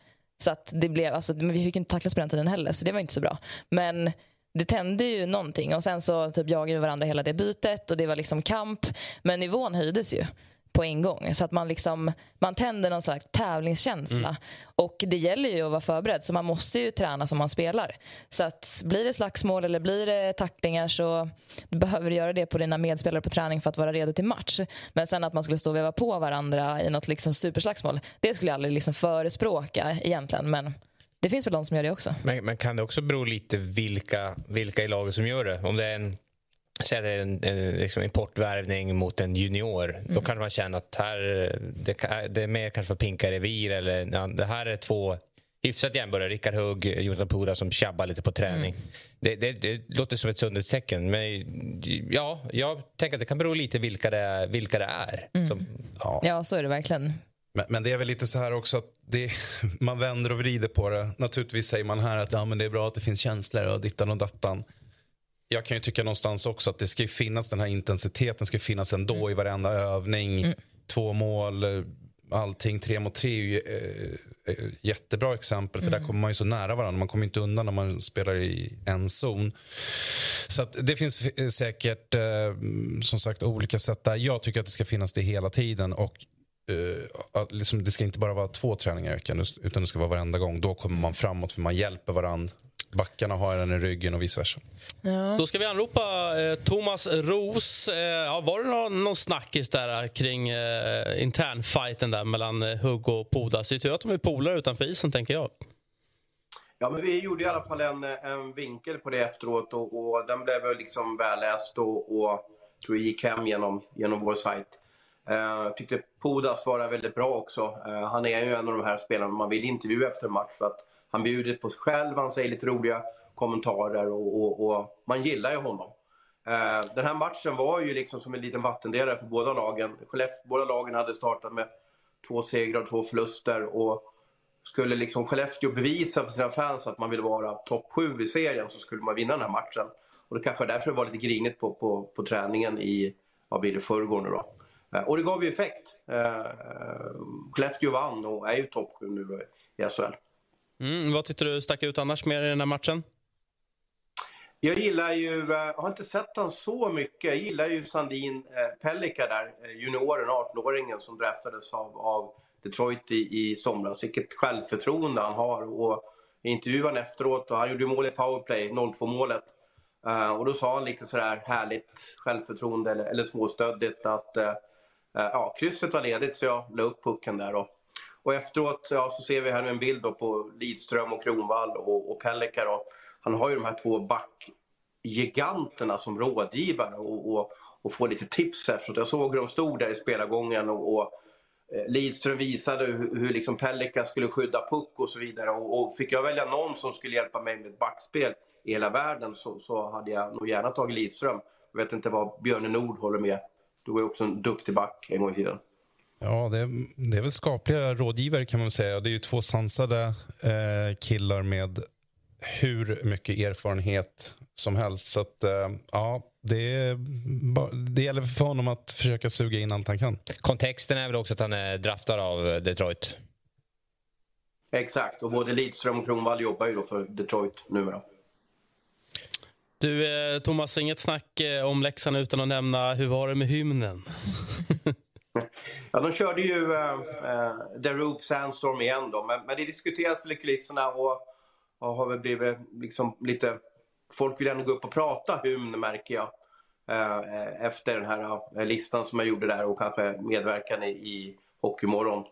Så att det blev, alltså, men vi fick inte tacklas på den tiden heller, så det var inte så bra. Men det tände ju någonting och sen så typ jagade vi varandra hela det bytet och det var liksom kamp. Men nivån höjdes ju på en gång. Så att man liksom, man tänder någon slags tävlingskänsla. Mm. Och det gäller ju att vara förberedd så man måste ju träna som man spelar. Så att blir det slagsmål eller blir det tacklingar så behöver du göra det på dina medspelare på träning för att vara redo till match. Men sen att man skulle stå och veva på varandra i något liksom superslagsmål, det skulle jag aldrig liksom förespråka egentligen. Men det finns väl de som gör det också. Men, men kan det också bero lite vilka, vilka i laget som gör det? Om det är en Säg att det är en, en liksom importvärvning mot en junior. Då kan man känna att här, det, det är mer kanske för pinka revir. Eller, ja, det här är två hyfsat jämnbördiga. Rickard Hugg, Jonathan Pura som tjabbar lite på träning. Det, det, det låter som ett sundhetstecken. Men ja, jag tänker att det kan bero lite vilka det är. Vilka det är. Som, Ja, så är det verkligen. Men, men det är väl lite så här också att det, man vänder och vrider på det. Naturligtvis säger man här att ja, men det är bra att det finns känslor och dittan och dattan. Jag kan ju tycka någonstans också att det ska finnas den här intensiteten ska finnas ändå i varenda övning. Två mål, allting. Tre mot tre är ju eh, eh, jättebra exempel. För där kommer man ju så nära varandra. Man kommer inte undan när man spelar i en zon. Så det finns eh, säkert eh, som sagt olika sätt där. Jag tycker att det ska finnas det hela tiden. Och eh, att liksom, Det ska inte bara vara två träningar i veckan utan det ska vara varenda gång. Då kommer man framåt för man hjälper varandra. Backarna har en i ryggen och vice versa. Då ska vi anropa eh, Thomas Ros. Eh, ja, var det någon, någon snackis där kring eh, internfighten där mellan eh, Hugg och Podas? Det är tur att de är polare utanför isen, tänker jag. Ja, men vi gjorde i alla fall en, en vinkel på det efteråt och, och den blev väl liksom välläst och, och tror jag gick hem genom, genom vår sajt. Eh, jag tyckte Podas svarade väldigt bra också. Eh, han är ju en av de här spelarna man vill intervjua efter en match för att han bjuder på sig själv, han säger lite roliga kommentarer och, och, och man gillar ju honom. Eh, den här matchen var ju liksom som en liten vattendelare för båda lagen. Båda lagen hade startat med två segrar och två förluster och skulle liksom Skellefteå bevisa för sina fans att man vill vara topp sju i serien så skulle man vinna den här matchen. Och det kanske var därför det var lite grinigt på, på, på träningen i, vad blir det, förrgår nu då. Eh, Och det gav ju effekt. Eh, Skellefteå vann och är ju topp sju nu då i SHL. Mm, vad tyckte du stack ut annars mer i den här matchen? Jag gillar ju, jag eh, har inte sett han så mycket. Jag gillar ju Sandin eh, Pellika där, eh, junioren, 18-åringen som draftades av, av Detroit i, i somras. Vilket självförtroende han har. Och honom efteråt och han gjorde mål i powerplay, 0-2 målet. Och då sa han lite sådär härligt självförtroende eller, eller småstöddigt att Eh, ja, krysset var ledigt så jag la upp pucken där. Och, och efteråt ja, så ser vi här nu en bild på Lidström och Kronvall och, och Pellika. Då han har ju de här två backgiganterna som rådgivare och, och, och får lite tips efteråt. Jag såg hur de stod där i spelargången och, och eh, Lidström visade hur, hur liksom Pellika skulle skydda puck och så vidare. Och, och, fick jag välja någon som skulle hjälpa mig med ett backspel i hela världen så, så hade jag nog gärna tagit Lidström. Jag vet inte vad Björne Nord håller med. Du var ju också en duktig back en gång i tiden. Ja, det, det är väl skapliga rådgivare kan man säga. Det är ju två sansade eh, killar med hur mycket erfarenhet som helst. Så att, eh, ja, det, det gäller för honom att försöka suga in allt han kan. Kontexten är väl också att han är draftad av Detroit? Exakt, och både Lidström och Kronwall jobbar ju då för Detroit numera. Du, eh, Thomas, inget snack eh, om Leksand utan att nämna hur var det med hymnen? ja, de körde ju uh, The Roop Sandstorm igen då, men, men det diskuteras väl i kulisserna och och har väl blivit liksom lite... Folk vill ändå gå upp och prata hymn märker jag. Eh, efter den här listan som jag gjorde där och kanske medverkan i, i Hockeymorgon.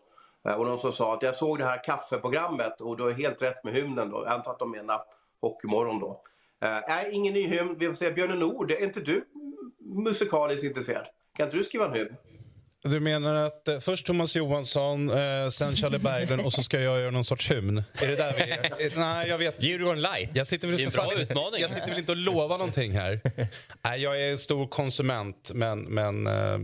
Eh, och någon som sa att jag såg det här kaffeprogrammet och du har helt rätt med hymnen då. Jag antar att de menar Hockeymorgon då. Nej, ingen ny hymn. Vi får se. Björn Nord, är inte du musikaliskt intresserad? Kan inte du skriva en hymn? Du menar att eh, först Thomas Johansson, eh, sen Charlie Berglund och så ska jag göra någon sorts hymn? Är det där vi är? Eh, nej, jag vet. Djurgården light. Jag sitter väl, det är en bra utmaning. Jag sitter väl inte och lovar någonting här. Nej, jag är en stor konsument, men, men eh,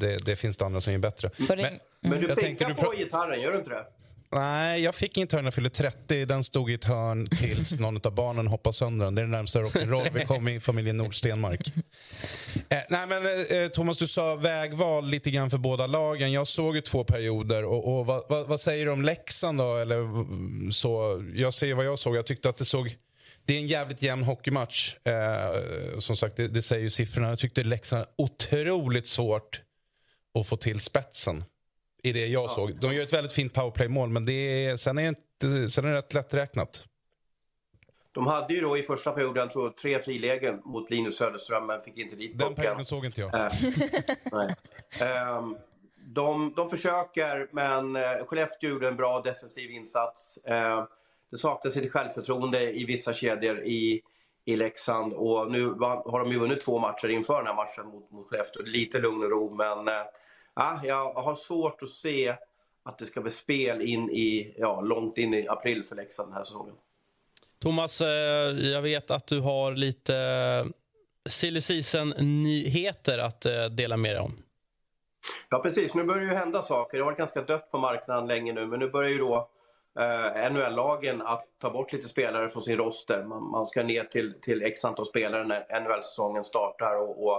det, det finns det andra som är bättre. Men, men du pinkar på gitarren, gör du inte det? Nej, jag fick gitarren när jag fyllde 30. Den stod i ett hörn tills någon av barnen hoppade sönder den. Det är det närmsta rock'n'roll vi kom i familjen Nordstenmark. Eh, nej, men, eh, Thomas, du sa vägval lite grann för båda lagen. Jag såg ju två perioder. Och, och vad, vad, vad, säger du om Leksand då? Eller, så, jag säger vad jag såg. Jag tyckte att det såg... Det är en jävligt jämn hockeymatch. Eh, som sagt, det, det säger ju siffrorna. Jag tyckte Leksand otroligt svårt att få till spetsen i det jag ja. såg. De gör ett väldigt fint powerplay-mål, men det är, sen, är inte, sen är det rätt lätträknat. De hade ju då i första perioden tror jag, tre frilägen mot Linus Söderström, men fick inte dit Den perioden såg inte jag. Äh, nej. Um, de, de försöker, men uh, Skellefteå gjorde en bra defensiv insats. Uh, det saknas lite självförtroende i vissa kedjor i, i Leksand och nu har de ju vunnit två matcher inför den här matchen mot, mot Skellefteå. Lite lugn och ro, men uh, ja, jag har svårt att se att det ska bli spel in i, ja, långt in i april för Leksand den här säsongen. Thomas, eh, jag vet att du har lite eh, silly season-nyheter att eh, dela med dig om. Ja, precis. Nu börjar det hända saker. Det har varit ganska dött på marknaden länge nu, men nu börjar ju då eh, NHL-lagen att ta bort lite spelare från sin roster. Man, man ska ner till, till x antal spelare när NHL-säsongen startar. Och, och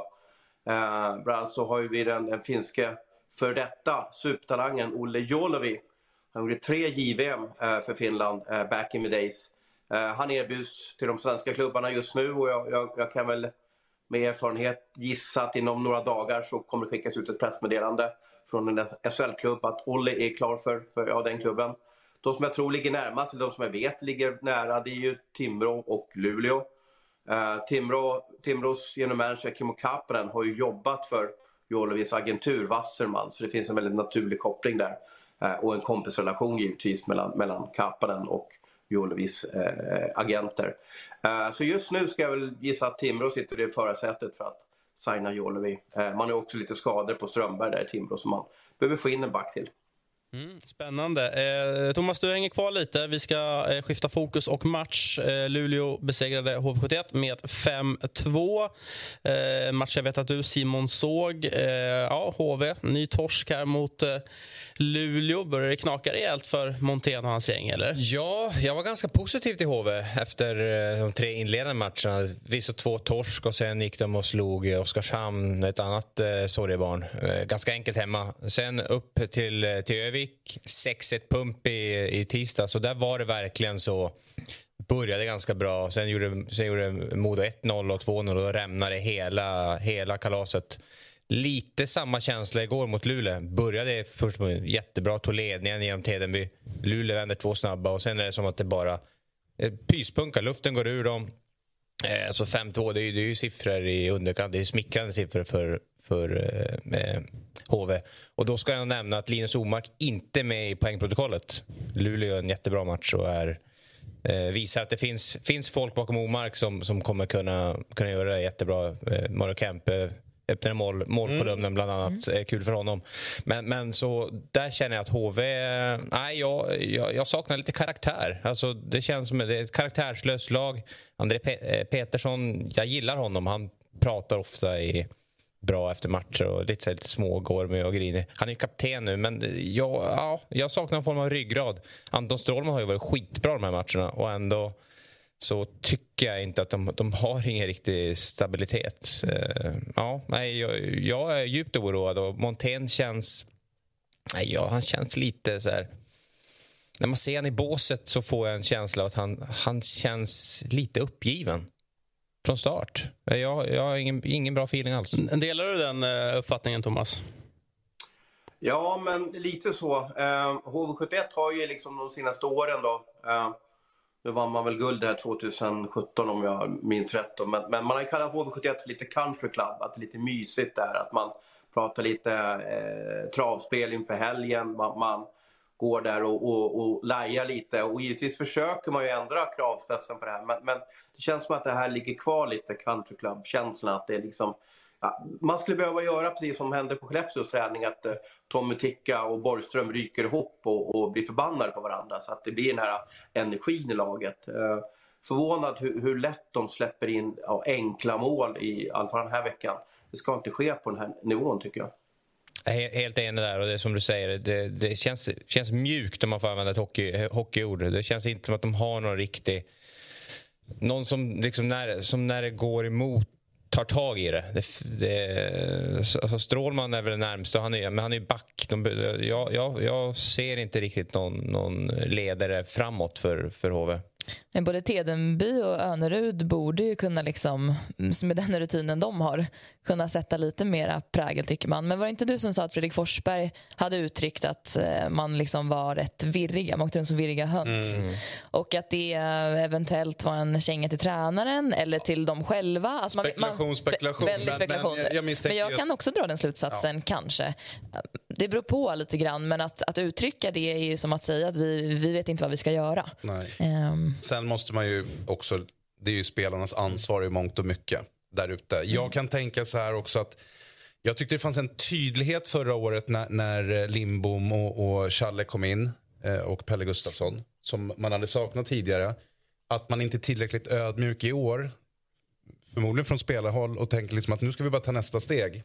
eh, bland annat så har vi den, den finske för detta supertalangen Olle Jolovi. Han gjorde tre JVM eh, för Finland eh, back in the days. Eh, han erbjuds till de svenska klubbarna just nu och jag, jag, jag, kan väl med erfarenhet gissa att inom några dagar så kommer det skickas ut ett pressmeddelande från en SHL-klubb att Olle är klar för, för ja, den klubben. De som jag tror ligger närmast, eller de som jag vet ligger nära, det är ju Timrå och Luleå. Uh, Timrå, Timrås general manager Kimmo Kapanen har ju jobbat för Jolovis agentur Wasserman. Så det finns en väldigt naturlig koppling där. Eh, och en kompisrelation givetvis mellan, mellan Kapanen och Jolovis eh, agenter. Eh, så just nu ska jag väl gissa att Timrå sitter i förarsätet för att signa Jolovi. Eh, man har också lite skador på Strömberg där i Timrå som man behöver få in en back till. Mm, spännande. Eh, Thomas, du hänger kvar lite. Vi ska eh, skifta fokus och match. Eh, Luleå besegrade HV71 med 5-2. Eh, match jag vet att du, Simon, såg. Eh, ja, HV, ny torsk här mot eh, Luleå. Börjar det knaka rejält för Montén och hans gäng, eller? Ja, jag var ganska positiv till HV efter eh, de tre inledande matcherna. Vi såg två torsk och sen gick de och slog Oskarshamn, ett annat eh, sorgebarn. Eh, ganska enkelt hemma. Sen upp till, eh, till Övik Västervik, 6-1 pump i, i tisdag. Så där var det verkligen så. Började ganska bra. Sen gjorde, sen gjorde Modo 1-0 och 2-0 och då rämnade hela, hela kalaset. Lite samma känsla igår mot Luleå. Började först jättebra, tog ledningen genom Tedenby. Luleå vänder två snabba och sen är det som att det bara eh, pyspunkar. Luften går ur dem. Eh, så 5-2, det, är, det är ju siffror i underkant. Det är smickrande siffror för, för eh, HV. Och då ska jag nämna att Linus Omark inte är med i poängprotokollet. Luleå gör en jättebra match och är, eh, visar att det finns, finns folk bakom Omark som, som kommer kunna, kunna göra det jättebra. Eh, Mario Kempe öppnade mål, mål på mm. bland annat. Mm. Kul för honom. Men, men så där känner jag att HV... Nej, jag, jag, jag saknar lite karaktär. Alltså, det känns som det är ett karaktärslöst lag. André Pe Petersson, jag gillar honom. Han pratar ofta i bra efter matcher och lite, lite smågormig och grinig. Han är ju kapten nu, men jag, ja, jag saknar en form av ryggrad. Anton Strålman har ju varit skitbra de här matcherna och ändå så tycker jag inte att de, de har ingen riktig stabilitet. Uh, ja, nej, jag, jag, är djupt oroad och Montén känns... Nej, ja, han känns lite så här... När man ser honom i båset så får jag en känsla av att han, han känns lite uppgiven från start. Jag, jag har ingen, ingen bra feeling alls. Delar du den uh, uppfattningen, Thomas? Ja, men lite så. Uh, HV71 har ju liksom de senaste åren då uh, nu vann man väl guld här 2017 om jag minns rätt. Men, men man har ju kallat HV71 för lite country club, att det är lite mysigt där. Att man pratar lite eh, travspel inför helgen. Man, man går där och, och, och lajar lite. Och givetvis försöker man ju ändra kravspetsen på det här. Men, men, det känns som att det här ligger kvar lite country club-känslan. Att det är liksom Ja, man skulle behöva göra precis som hände på Skellefteås träning att eh, Tommy Ticka och Borgström ryker ihop och, och, blir förbannade på varandra så att det blir den här energin i laget. Eh, förvånad hur, hur, lätt de släpper in ja, enkla mål i, i alla fall den här veckan. Det ska inte ske på den här nivån tycker jag. Helt enig där. Och det är som du säger, det, det känns, känns mjukt om man får använda ett hockey, hockeyord. Det känns inte som att de har någon riktig... Någon som, liksom när, som när det går emot tar tag i det. det, det alltså Strålman är väl det närmsta, han är, men han är back. De, jag, jag, jag ser inte riktigt någon, någon ledare framåt för, för HV. Men både Tedenby och Önerud borde ju kunna, liksom, med den rutinen de har, kunna sätta lite mera prägel tycker man. Men var det inte du som sa att Fredrik Forsberg hade uttryckt att eh, man liksom var rätt virriga, man åkte runt som virriga höns. Mm. Och att det eventuellt var en känga till tränaren eller till dem själva. Alltså man, spekulation, spekulation. Väldigt spekulation. Men, men, jag, men jag kan också dra den slutsatsen, ja. kanske. Det beror på lite grann, men att, att uttrycka det är ju som att säga att vi, vi vet inte vad vi ska göra. Um. Sen måste man ju också, det är ju spelarnas ansvar i mångt och mycket där ute. Mm. Jag kan tänka så här också att jag tyckte det fanns en tydlighet förra året när, när Limbom och, och Challe kom in eh, och Pelle Gustafsson som man hade saknat tidigare. Att man inte är tillräckligt ödmjuk i år, förmodligen från spelarhåll och tänker liksom att nu ska vi bara ta nästa steg.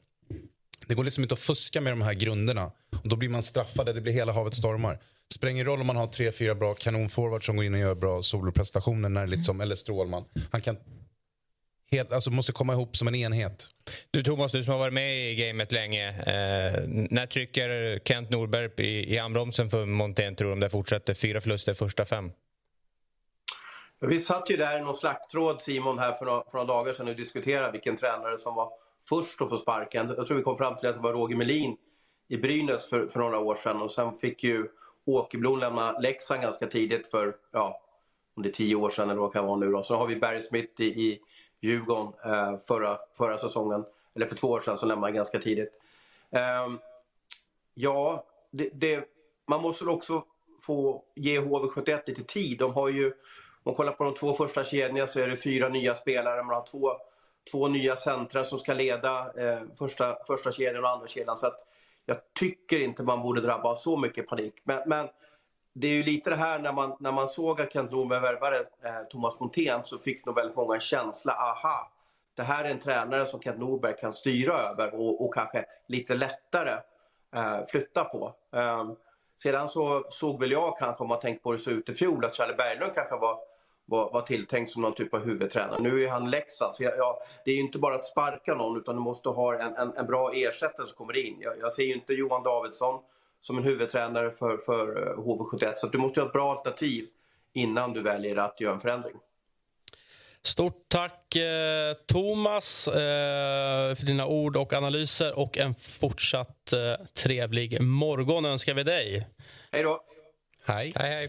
Det går liksom inte att fuska med de här grunderna. Och då blir man straffad, det blir hela havet stormar. Spelar ingen roll om man har tre, fyra bra kanonforwards som går in och gör bra soloprestationer, när liksom, eller Strålman. Han kan helt, alltså måste komma ihop som en enhet. Du Thomas, du som har varit med i gamet länge. Eh, när trycker Kent Norberg i, i handbromsen för Montén tror du om det fortsätter? Fyra förluster första fem. Vi satt ju där i någon slakttråd Simon här för några, för några dagar sedan och diskuterade vilken tränare som var först att få sparken. Jag tror vi kom fram till att det var Roger Melin i Brynäs för, för några år sedan och sen fick ju Åkerblom lämna Leksand ganska tidigt för, ja, om det är tio år sedan eller vad det kan vara nu då. Så har vi Barry Smith i, i Djurgården eh, förra, förra säsongen, eller för två år sedan, som lämnade ganska tidigt. Eh, ja, det, det, man måste också få ge HV71 lite tid. De har ju, om man kollar på de två första kedjorna så är det fyra nya spelare. Man har två, två nya centra som ska leda eh, första, första kedjan och andra kedjan. Så att jag tycker inte man borde drabba av så mycket panik. Men, men, det är ju lite det här när man, när man såg att Kent Norberg värvade eh, Thomas Montén så fick nog väldigt många en känsla, aha, det här är en tränare som Kent Norberg kan styra över och, och kanske lite lättare eh, flytta på. Eh, sedan så såg väl jag kanske, om man tänker på hur det såg ut i fjol, att Charlie Berglund kanske var var, var tilltänkt som någon typ av huvudtränare. Nu är han Leksand. Så jag, jag, det är ju inte bara att sparka någon utan du måste ha en, en, en bra ersättare som kommer in. Jag, jag ser ju inte Johan Davidsson som en huvudtränare för, för eh, HV71. Så du måste ha ett bra alternativ innan du väljer att göra en förändring. Stort tack eh, Thomas eh, för dina ord och analyser och en fortsatt eh, trevlig morgon önskar vi dig. Hej då. Hej. Hej, hej.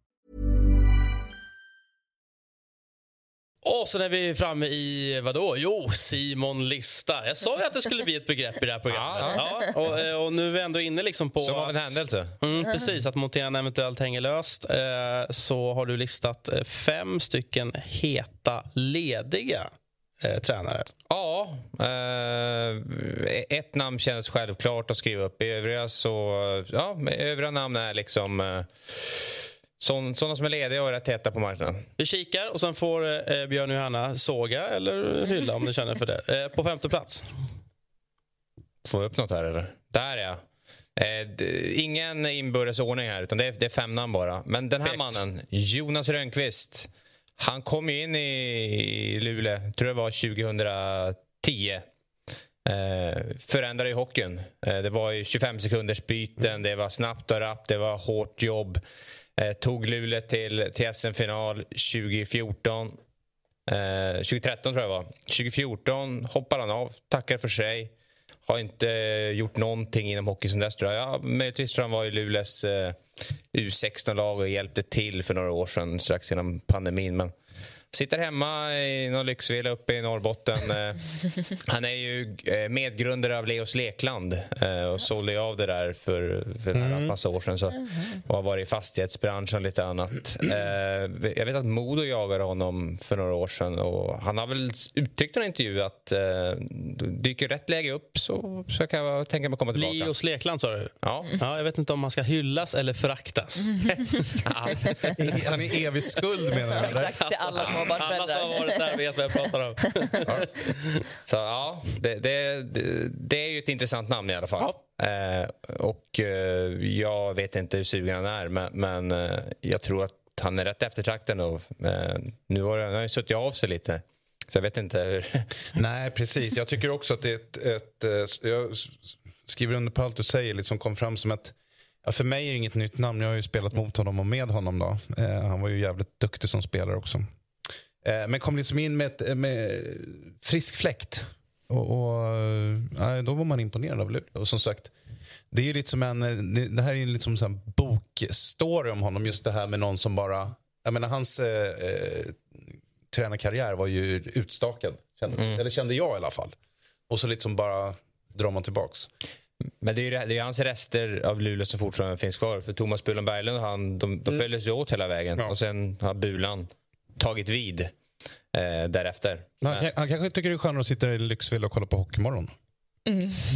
Och så är vi framme i, vadå? Jo, Simon Lista. Jag sa ju att det skulle bli ett begrepp i det här programmet. Ja, och, eh, och nu är vi ändå inne liksom på... Som av en händelse. Mm, precis, att monteringen eventuellt hänger löst. Eh, så har du listat eh, fem stycken heta, lediga eh, tränare. Ja, eh, ett namn känns självklart att skriva upp. I övriga så... Ja, övriga namn är liksom... Eh, sådana som är lediga och rätt heta på marknaden. Vi kikar och sen får eh, Björn och Johanna såga eller hylla om ni känner för det. Eh, på femte plats. Får jag upp något här eller? Där ja. Eh, d- ingen inbördes ordning här, utan det är, det är fem namn bara. Men den här mannen, Jonas Rönnqvist. Han kom ju in i Luleå, tror jag var 2010. Eh, förändrade ju hockeyn. Eh, det var ju 25 sekunders byten, det var snabbt och rappt, det var hårt jobb. Eh, tog Luleå till, till SM-final 2014. Eh, 2013 tror jag det var. 2014 hoppade han av, tackar för sig. Har inte gjort någonting inom hockey sen dess tror jag. Ja, möjligtvis tror han var i Luleås eh, U16-lag och hjälpte till för några år sedan strax innan pandemin. Men sitter hemma i någon lyxvilla uppe i Norrbotten. Eh, han är ju eh, medgrundare av Leos Lekland eh, och sålde av det där för, för en mm. massa år sedan. Så, och har varit i fastighetsbranschen och lite annat. Jag vet att Modo jagade honom för några år sedan och han har väl uttryckt i en intervju att dyker rätt läge upp så, så kan jag tänka mig att komma tillbaka. Leos Lekland sa du? Ja. ja. Jag vet inte om man ska hyllas eller föraktas. Han är evig skuld menar du? Exakt, till alla småbarnsföräldrar. Alla som har varit där vet vad jag pratar om. Så ja, det, det, det, är ju ett intressant namn i alla fall. Eh, och eh, jag vet inte hur sugen han är, men, men eh, jag tror att han är rätt eftertraktad nu. Eh, nu har han har ju suttit av sig lite. Så jag vet inte hur... Nej, precis. Jag tycker också att det är ett... ett eh, jag skriver under på allt du säger, liksom kom fram som ett... Ja, för mig är det inget nytt namn. Jag har ju spelat mot honom och med honom. Då. Eh, han var ju jävligt duktig som spelare också. Eh, men kom liksom in med, ett, med frisk fläkt. Och, och, eh, då var man imponerad av Luleå. Och som sagt, det är lite som en, eh, det- här är ju lite som en bokstory om honom. Just det här med någon som bara, jag menar hans eh, eh, tränarkarriär var ju utstakad. Kändes, Eller kände jag i alla fall. Och så lite som bara drar man tillbaks. Men det är ju det är hans rester av Luleå som fortfarande finns kvar. För Thomas Bulan Berglund och han, de, de följdes ju åt hela vägen. Och sen har Bulan tagit vid eh, därefter. Han, han, han kanske tycker det är skönare att sitta i Lyxville och kolla på Hockeymorgon.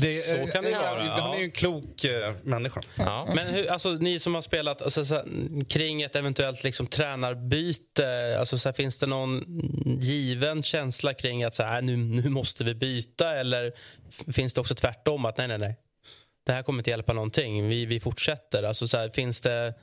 Det, Så kan det eh, vara, Han är ja. ju en klok eh, människa. Men hur, alltså, ni som har spelat alltså, så här, kring ett eventuellt liksom, tränarbyte, alltså, så här, finns det någon given känsla kring att så här, nu, nu måste vi byta eller finns det också tvärtom att nej, nej, nej, det här kommer inte hjälpa någonting, vi, vi fortsätter. Alltså, så här, finns det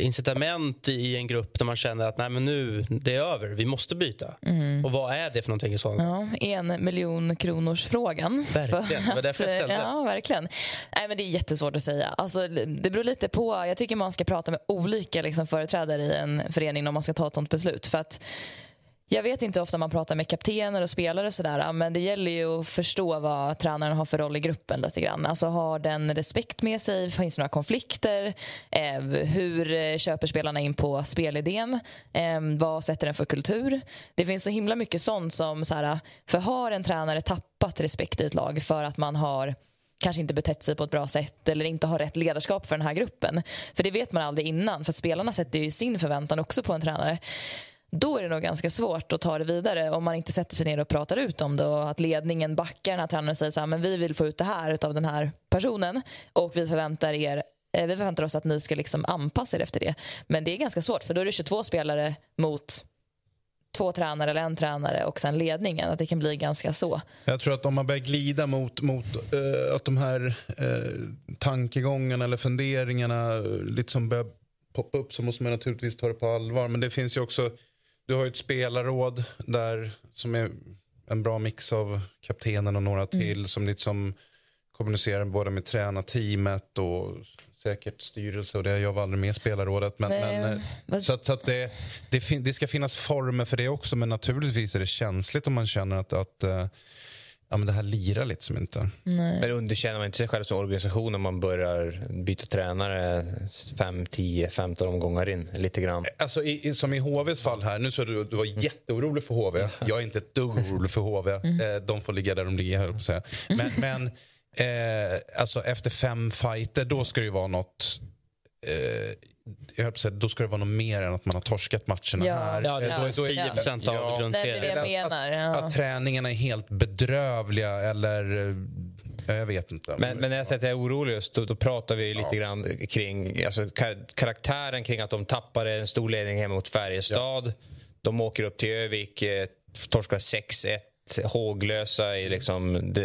incitament i en grupp där man känner att nej, men nu det är över, vi måste byta? Mm. Och vad är det för någonting i sådant? Ja, en miljon kronors frågan. Verkligen, det var därför jag ställde. Ja, verkligen. Nej, men det är jättesvårt att säga. Alltså, det beror lite på. Jag tycker man ska prata med olika liksom, företrädare i en förening om man ska ta ett sånt beslut. För att jag vet inte hur ofta man pratar med kaptener och spelare och sådär, men det gäller ju att förstå vad tränaren har för roll i gruppen lite grann. Alltså har den respekt med sig? Finns det några konflikter? Eh, hur eh, köper spelarna in på spelidén? Eh, vad sätter den för kultur? Det finns så himla mycket sånt som, så här, för har en tränare tappat respekt i ett lag för att man har kanske inte betett sig på ett bra sätt eller inte har rätt ledarskap för den här gruppen. För det vet man aldrig innan, för spelarna sätter ju sin förväntan också på en tränare då är det nog ganska svårt att ta det vidare om man inte sätter sig ner och pratar ut om det och att ledningen backar den här tränaren och säger så här, men vi vill få ut det här av den här personen och vi förväntar er eh, vi förväntar oss att ni ska liksom anpassa er efter det. Men det är ganska svårt för då är det 22 spelare mot två tränare eller en tränare och sen ledningen. Att det kan bli ganska så. Jag tror att om man börjar glida mot, mot uh, att de här uh, tankegångarna eller funderingarna uh, liksom börjar poppa upp så måste man naturligtvis ta det på allvar. Men det finns ju också, du har ju ett spelarråd där som är en bra mix av kaptenen och några till mm. som liksom kommunicerar både med tränarteamet och säkert styrelse och det. Jag var aldrig med i spelarrådet. Men, men eh, så, att, så att det, det, fin, det, ska finnas former för det också men naturligtvis är det känsligt om man känner att, att uh, ja, men det här lirar liksom inte. Nej. Men underkänner man inte sig själv som organisation om man börjar byta tränare 5, 10, 15 omgångar in? Lite grann. Alltså, i, som i HVs fall här, nu så du, du var jätteorolig för HV. Jag är inte ett dugg orolig för HV. Mm. Eh, de får ligga där de ligger, här, säga. Men, men Eh, alltså efter fem fighter, då ska det ju vara något... Eh, jag säga, då ska det vara något mer än att man har torskat matcherna ja. här. Ja, det är, då, då är 10 procent ja. av grundserien. Att, att, ja. att träningarna är helt bedrövliga eller... Eh, jag vet inte. Men, men när jag säger att jag är orolig, just, då, då pratar vi lite ja. grann kring alltså, kar karaktären kring att de tappade en stor ledning hemma mot Färjestad. Ja. De åker upp till Övik, eh, torskar 6-1 håglösa i, liksom, de,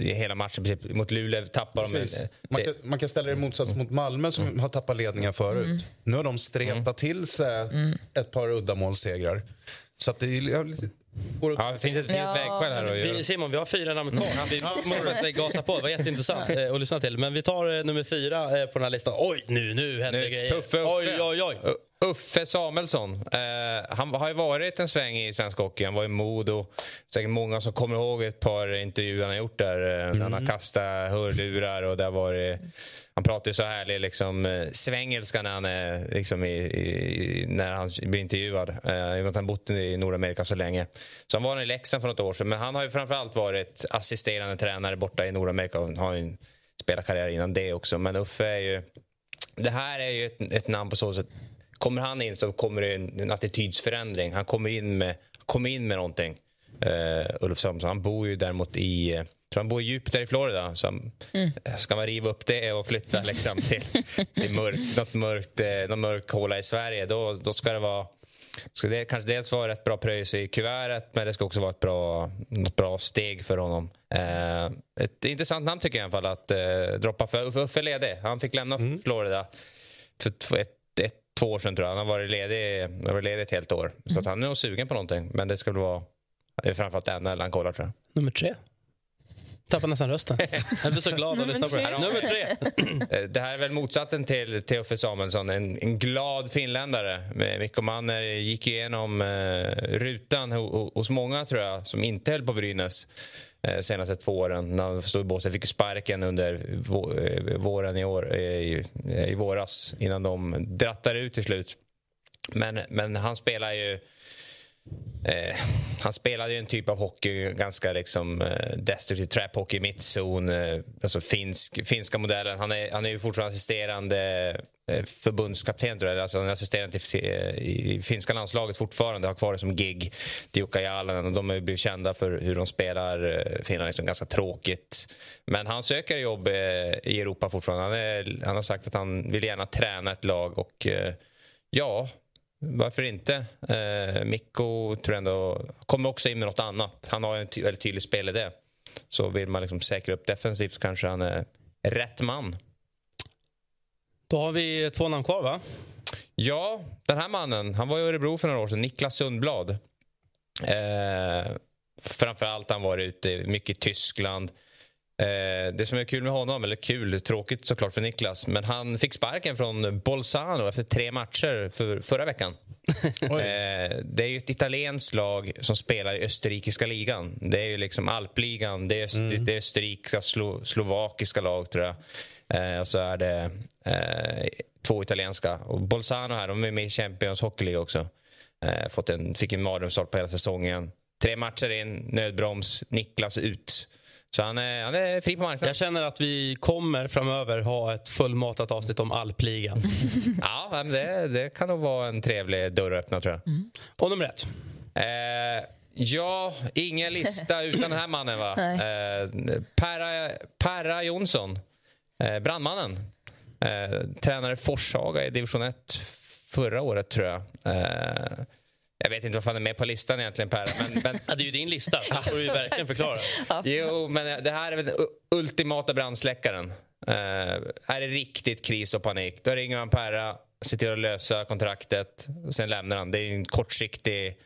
i hela matchen. Mot Luleå tappar de... Man kan, man kan ställa det i motsats mot Malmö som mm. har tappat ledningar förut. Mm. Nu har de stretat mm. till sig mm. ett par uddamålsegrar. Så att det är lite Ja, det finns ett ja. vägskäl här. Vi, Simon, vi har fyra namn kvar. Vi måste gasa på. Det var jätteintressant eh, att lyssna till. Men vi tar eh, nummer fyra eh, på den här listan. Oj, nu, nu händer det grejer. Uffe, oj, oj, oj. Uffe Samuelsson. Eh, han har ju varit en sväng i svensk hockey. Han var i Modo. Säkert många som kommer ihåg ett par intervjuer han har gjort där. Mm. Han har kastat hörlurar och det varit... Han pratar ju så härlig liksom, svengelska när han, är, liksom, i, i, när han blir intervjuad. Eh, I och med att han bott i Nordamerika så länge. Så han var i Leksand för något år sedan. Men han har ju framförallt varit assisterande tränare borta i Nordamerika och har ju en spelarkarriär innan det också. Men Uffe är ju... Det här är ju ett, ett namn på så sätt Kommer han in så kommer det en, en attitydsförändring. Han kommer in med, kommer in med någonting. Uh, Ulf Samuelsson. Han bor ju däremot i uh, tror han bor djupt där i Florida. Så mm. Ska man riva upp det och flytta liksom, till, till mörk, något mörkt, eh, någon mörk håla i Sverige då, då ska det vara ska det kanske dels vara ett bra pröjs i kuvertet men det ska också vara ett bra, något bra steg för honom. Eh, ett intressant namn tycker jag i alla fall att eh, droppa för Uffe ledig. Han fick lämna mm. Florida för ett, två år sedan tror jag. Han har varit ledig, har varit ledig ett helt år. Mm. Så han är nog sugen på någonting. Men det ska väl vara det är framförallt NHL han kollar tror jag. Nummer tre. Tappar nästan rösten. Jag blir så glad att lyssna på det här. Nummer tre. Eh, det här är väl motsatsen till Teoffe Samuelsson. En, en glad finländare. Mikko Manner gick igenom uh, rutan hos många tror jag som inte höll på Brynäs Eh, senaste två åren. När han stod i båset. Fick sparken under eh, våren i, år, eh, i, i våras innan de drattade ut till slut. Men, men han spelar ju Eh, han spelade ju en typ av hockey, ganska liksom eh, destruktiv trap hockey, mittzon, eh, alltså finsk, finska modellen. Han är, han är ju fortfarande assisterande eh, förbundskapten tror jag, alltså han är assisterande till, eh, i finska landslaget fortfarande, har kvar det som gig. Tiukka Jalanen. och de har ju blivit kända för hur de spelar eh, Finland, liksom ganska tråkigt. Men han söker jobb eh, i Europa fortfarande. Han, är, han har sagt att han vill gärna träna ett lag och eh, ja, varför inte? Eh, Mikko tror jag ändå kommer också in med något annat. Han har en ty väldigt tydlig spelidé. Så vill man liksom säkra upp defensivt så kanske han är rätt man. Då har vi två namn kvar, va? Ja, den här mannen. Han var i Örebro för några år sedan. Niklas Sundblad. Eh, framförallt han varit ute mycket i Tyskland. Eh, det som är kul med honom, eller kul, tråkigt såklart för Niklas, men han fick sparken från Bolzano efter tre matcher för, förra veckan. eh, det är ju ett italienskt lag som spelar i österrikiska ligan. Det är ju liksom alpligan, det är, mm. det är österrikiska, slo, slovakiska lag tror jag. Eh, och så är det eh, två italienska. Och Bolzano här, de är med i Champions Hockey League också. Eh, fått en, fick en mardrömsstart på hela säsongen. Tre matcher in, nödbroms, Niklas ut. Så han är, han är fri på marknaden. Jag känner att vi kommer framöver ha ett fullmatat avsnitt om alpligan. ja, men det, det kan nog vara en trevlig dörr att öppna tror jag. Och nummer ett? Eh, ja, ingen lista utan den här mannen va? Eh, Perra, Perra Jonsson, eh, brandmannen. Eh, tränare Forshaga i division 1 förra året tror jag. Eh, jag vet inte varför han är med på listan egentligen Per. Men, men... Ja, det är ju din lista, det får du ju verkligen förklara. Jo, men det här är väl den ultimata brandsläckaren. Uh, är det riktigt kris och panik, då ringer man Perra, ser till att lösa kontraktet, sen lämnar han. Det är en kortsiktig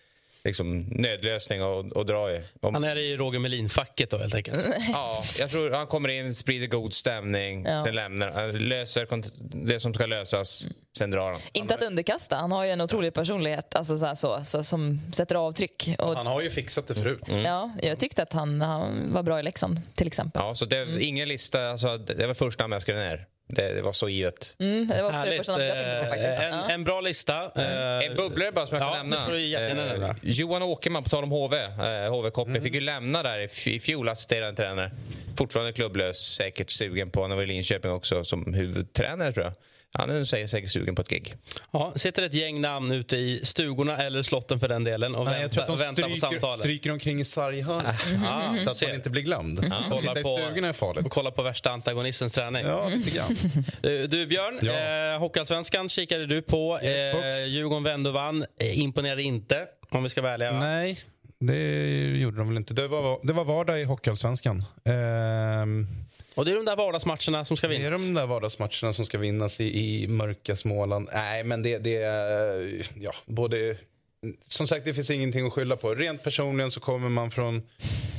liksom, nödlösning att, att dra i. Om, Han är i Roger Melin-facket då helt enkelt. ja, jag tror han kommer in, sprider god stämning, Ja. sen lämnar han. Löser kont- det som ska lösas, sen drar han. Inte att underkasta, han har ju en otrolig personlighet alltså så, här, så, så, som sätter avtryck. Och, Han har ju fixat det förut. ja, jag tyckte att han, han var bra i Leksand till exempel. Ja, så det, ingen lista, alltså, det var första namn jag skrev ner. Det, det var så givet. Mm, det var också det Härligt. första namnet jag tänkte på faktiskt. Eh, En, Ja. en bra lista. Eh, En bubblare bara som jag ja, kan nämna. det får du jättegärna nämna. Eh, Johan Åkerman, på tal om HV, eh, HV-koppling, Mm. fick ju lämna där i, i fjol, assisterande tränare. Fortfarande klubblös, säkert sugen på, han var i Linköping också som huvudtränare tror jag. Han är säkert, säkert sugen på ett gig. Ja, sitter ett gäng namn ute i stugorna eller slotten för den delen och Nej, jag tror väntar, att de väntar på stryker, samtalet. stryker omkring i sarghörnet. Ah, så att ser. man inte blir glömd. Ja. Att Sitta i stugorna är farligt. Och kolla på värsta antagonistens träning. Ja, lite grann. Du, du Björn, Ja. eh, Hockeyallsvenskan kikade du på. Yes, eh, Djurgården vände och vann. Eh, imponerade inte, om vi ska vara ärliga. va? Nej, det gjorde de väl inte. Det var, det var vardag i Hockeyallsvenskan. Ehm, Och det är de där vardagsmatcherna som ska det är vinnas. de där vardagsmatcherna som ska vinnas i, i mörka Småland. Nej, men det, det är... Ja, både... Som sagt, det finns ingenting att skylla på. Rent personligen så kommer man från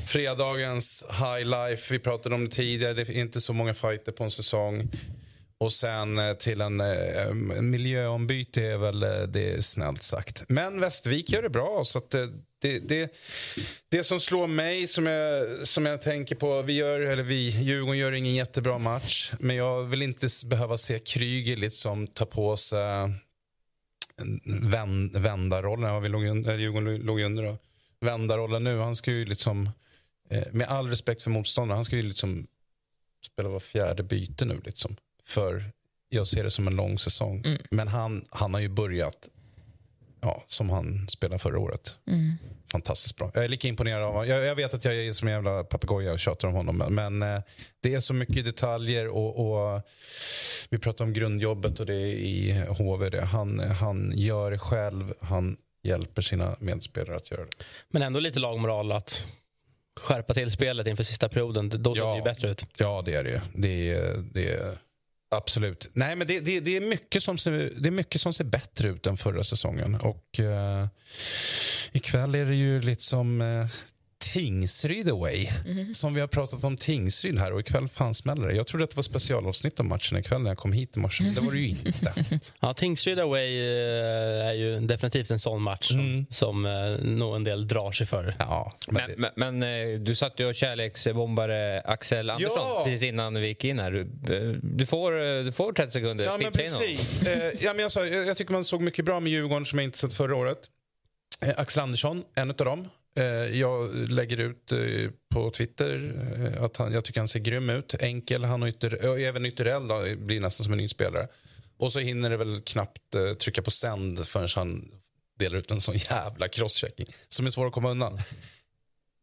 fredagens high life. Vi pratade om det tidigare. Det är inte så många fighter på en säsong. Och sen eh, till en eh, miljöombyte är väl eh, det är snällt sagt. Men Västervik gör det bra. Så att det, det, det, det som slår mig, som jag, som jag tänker på... Vi gör, eller vi, Djurgården gör ingen jättebra match. Men jag vill inte behöva se Kryger liksom ta på sig vänd, vändarrollen. Ja, vi låg, under- Djurgården låg ju under då. Vändarrollen nu. Han ska ju liksom, med all respekt för motståndaren, han ska ju liksom spela var fjärde byte nu. Liksom. För jag ser det som en lång säsong. Mm. Men han, han har ju börjat ja, som han spelade förra året. Mm. Fantastiskt bra. Jag är lika imponerad av honom. Jag, jag vet att jag är som en jävla papegoja och tjatar om honom. Men, eh, det är så mycket detaljer och, och vi pratar om grundjobbet och det är i HV. Han, han gör det själv. Han hjälper sina medspelare att göra det. Men ändå lite lagmoral att skärpa till spelet inför sista perioden. Då såg det ju bättre ut. Ja, det är det. Det är, det är, absolut. Nej, men det, det, det, är mycket som ser, det är mycket som ser bättre ut än förra säsongen. Och eh, ikväll är det ju lite som eh, Tingsryd away. Som vi har pratat om Tingsryd här och ikväll fan smäller det. Jag trodde att det var specialavsnitt av matchen ikväll när jag kom hit i morse, men det var det ju inte. Ja, Tingsryd away eh, är ju definitivt en sån match som, som eh, nog en del drar sig för. Ja, Men, men, men eh, du satt ju och kärleksbombade Axel Andersson Ja. precis innan vi gick in här. Du, du, får, du får 30 sekunder. Ja, men precis. Ja, men jag, sa, jag, jag tycker man såg mycket bra med Djurgården som jag inte sett förra året. Axel Andersson, en av dem. Eh, jag lägger ut eh, på Twitter eh, att han, jag tycker han ser grym ut. Enkel, han och ytter, även Ytterell då, blir nästan som en ny spelare. Och så hinner det väl knappt trycka på sänd förrän han delar ut en sån jävla crosschecking som är svår att komma undan.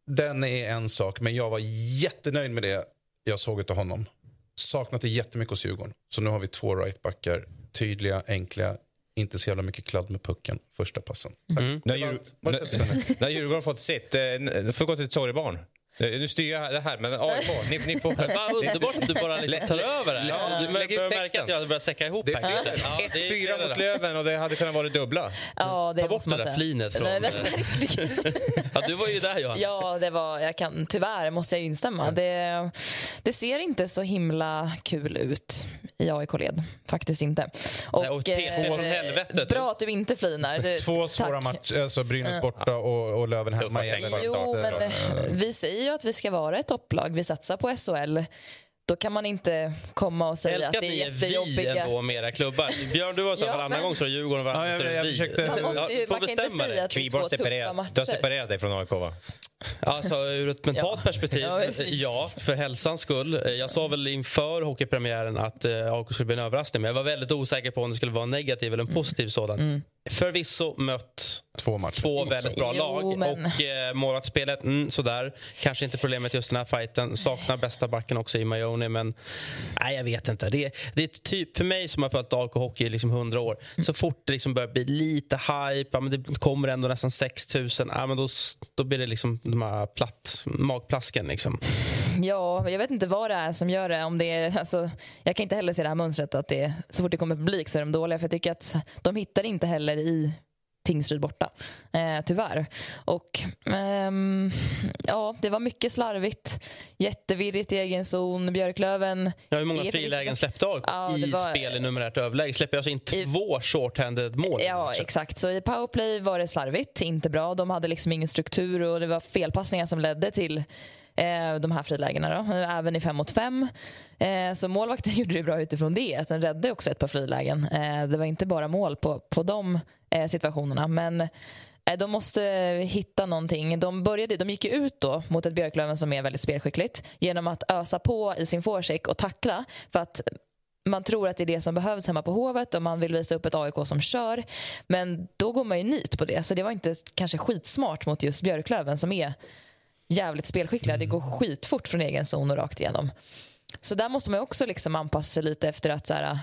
Den är en sak, men jag var jättenöjd med det jag såg av honom. Saknat det jättemycket hos Djurgården. Så nu har vi två rightbackar. Tydliga, enkla, inte så jävla mycket kladd med pucken. Första passen. Det var- Djur, har Djurgården fått sitt. Eh, Nu får gå till ett sorgebarn. Eh, Nu styr jag det här, men AIK, ni, ni får... Vad underbart att du bara liksom tar över det här. Ja, du börjar märka texten. att jag börjar säcka ihop Det här. är Ja, det är 1-4 det mot. Löven och det hade kunnat vara det dubbla. Ja, det Ta bort det där flinet från... Nej, det, verkligen. Ja, du var ju där Johan. Ja, det var, jag kan, tyvärr måste jag instämma. Det, det ser inte så himla kul ut i AIK-led. Faktiskt inte. Och, Nej, och ett P2 från helvetet. Bra att du inte flinar. Du, Två svåra matcher. Alltså Brynäs borta och, och Löven hemma. Jo, men eh, vi säger ju att vi ska vara ett topplag. Vi satsar på SHL. Då kan man inte komma och Jag säga älskar att att det är ni är vi jättejobbiga... ändå med era klubbar. Björn, du var så Ja, varannan men- gång så Djurgården varannan Ja, jag- så är det jag vi. försökte- Man, måste ju, man kan inte säga att det är två tuffa separerat. Du har matcher. separerat dig från AIK va? Alltså ur ett mentalt perspektiv, Ja, ja, för hälsans skull. Jag sa väl inför hockeypremiären att eh, AIK skulle bli en överraskning, men jag var väldigt osäker på om det skulle vara en negativ eller en positiv sådan. Mm. Förvisso mött två, matcher. två väldigt bra Jo, lag men- och eh, målvaktsspelet, mm, sådär. Kanske inte problemet just den här fighten. Saknar bästa backen också i Majoni, men nej, jag vet inte. Det, det är typ för mig som har följt AIK hockey i liksom 100 år. Så fort det liksom börjar bli lite hype, ja, men det kommer ändå nästan 6 000, ja, men då, då blir det liksom de här platt, magplasken. Liksom. Ja, jag vet inte vad det är som gör det. Om det är, alltså, jag kan inte heller se det här mönstret att det, så fort det kommer publik så är de dåliga. För jag tycker att de hittar inte heller i Tingsryd borta, eh, tyvärr. Och ehm, ja, det var mycket slarvigt, jättevirrigt i egen zon. Björklöven... Ja, hur många frilägen släppte AIK Ja, i var- spel i numerärt överläge? Släpper alltså in två shorthanded mål? Ja, exakt. Så i powerplay var det slarvigt, inte bra. De hade liksom ingen struktur och det var felpassningar som ledde till Eh, de här frilägena. Då. Även i fem mot fem. Eh, så målvakten gjorde det bra utifrån det. Att den räddade också ett par frilägen. Eh, det var inte bara mål på, på de situationerna. Men de måste hitta någonting. De, började, de gick ut då mot ett Björklöven som är väldigt spelskickligt genom att ösa på i sin forecheck och tackla. För att man tror att det är det som behövs hemma på Hovet och man vill visa upp ett AIK som kör. Men då går man ju nit på det. Så det var inte kanske skitsmart mot just Björklöven som är jävligt spelskickliga. Det går skitfort från egen zon och rakt igenom. Så där måste man också liksom anpassa sig lite efter att så här,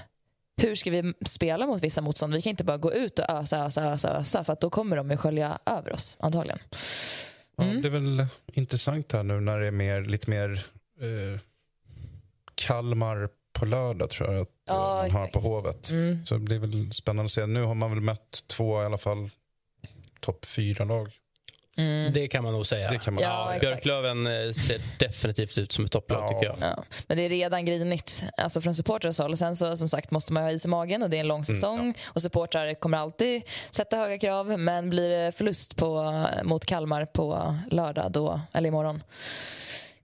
hur ska vi spela mot vissa motstånd? Vi kan inte bara gå ut och ösa, ösa, ösa, ösa för att då kommer de ju skölja över oss antagligen. Ja, det är väl intressant här nu när det är mer, lite mer eh, Kalmar på lördag tror jag att Ja, eh, man har på Hovet. Mm. Så det blir väl spännande att se. Nu har man väl mött två i alla fall topp fyra-lag. Det kan man nog säga. Det kan man- Ja, exakt. Björklöven eh, ser definitivt ut som ett topplag tycker jag. Ja. Men det är redan grinigt alltså från supportrars håll. Sen så som sagt måste man ha is i magen och det är en lång säsong. Och supportrar kommer alltid sätta höga krav. Men blir det förlust på, mot Kalmar på lördag, då, eller imorgon,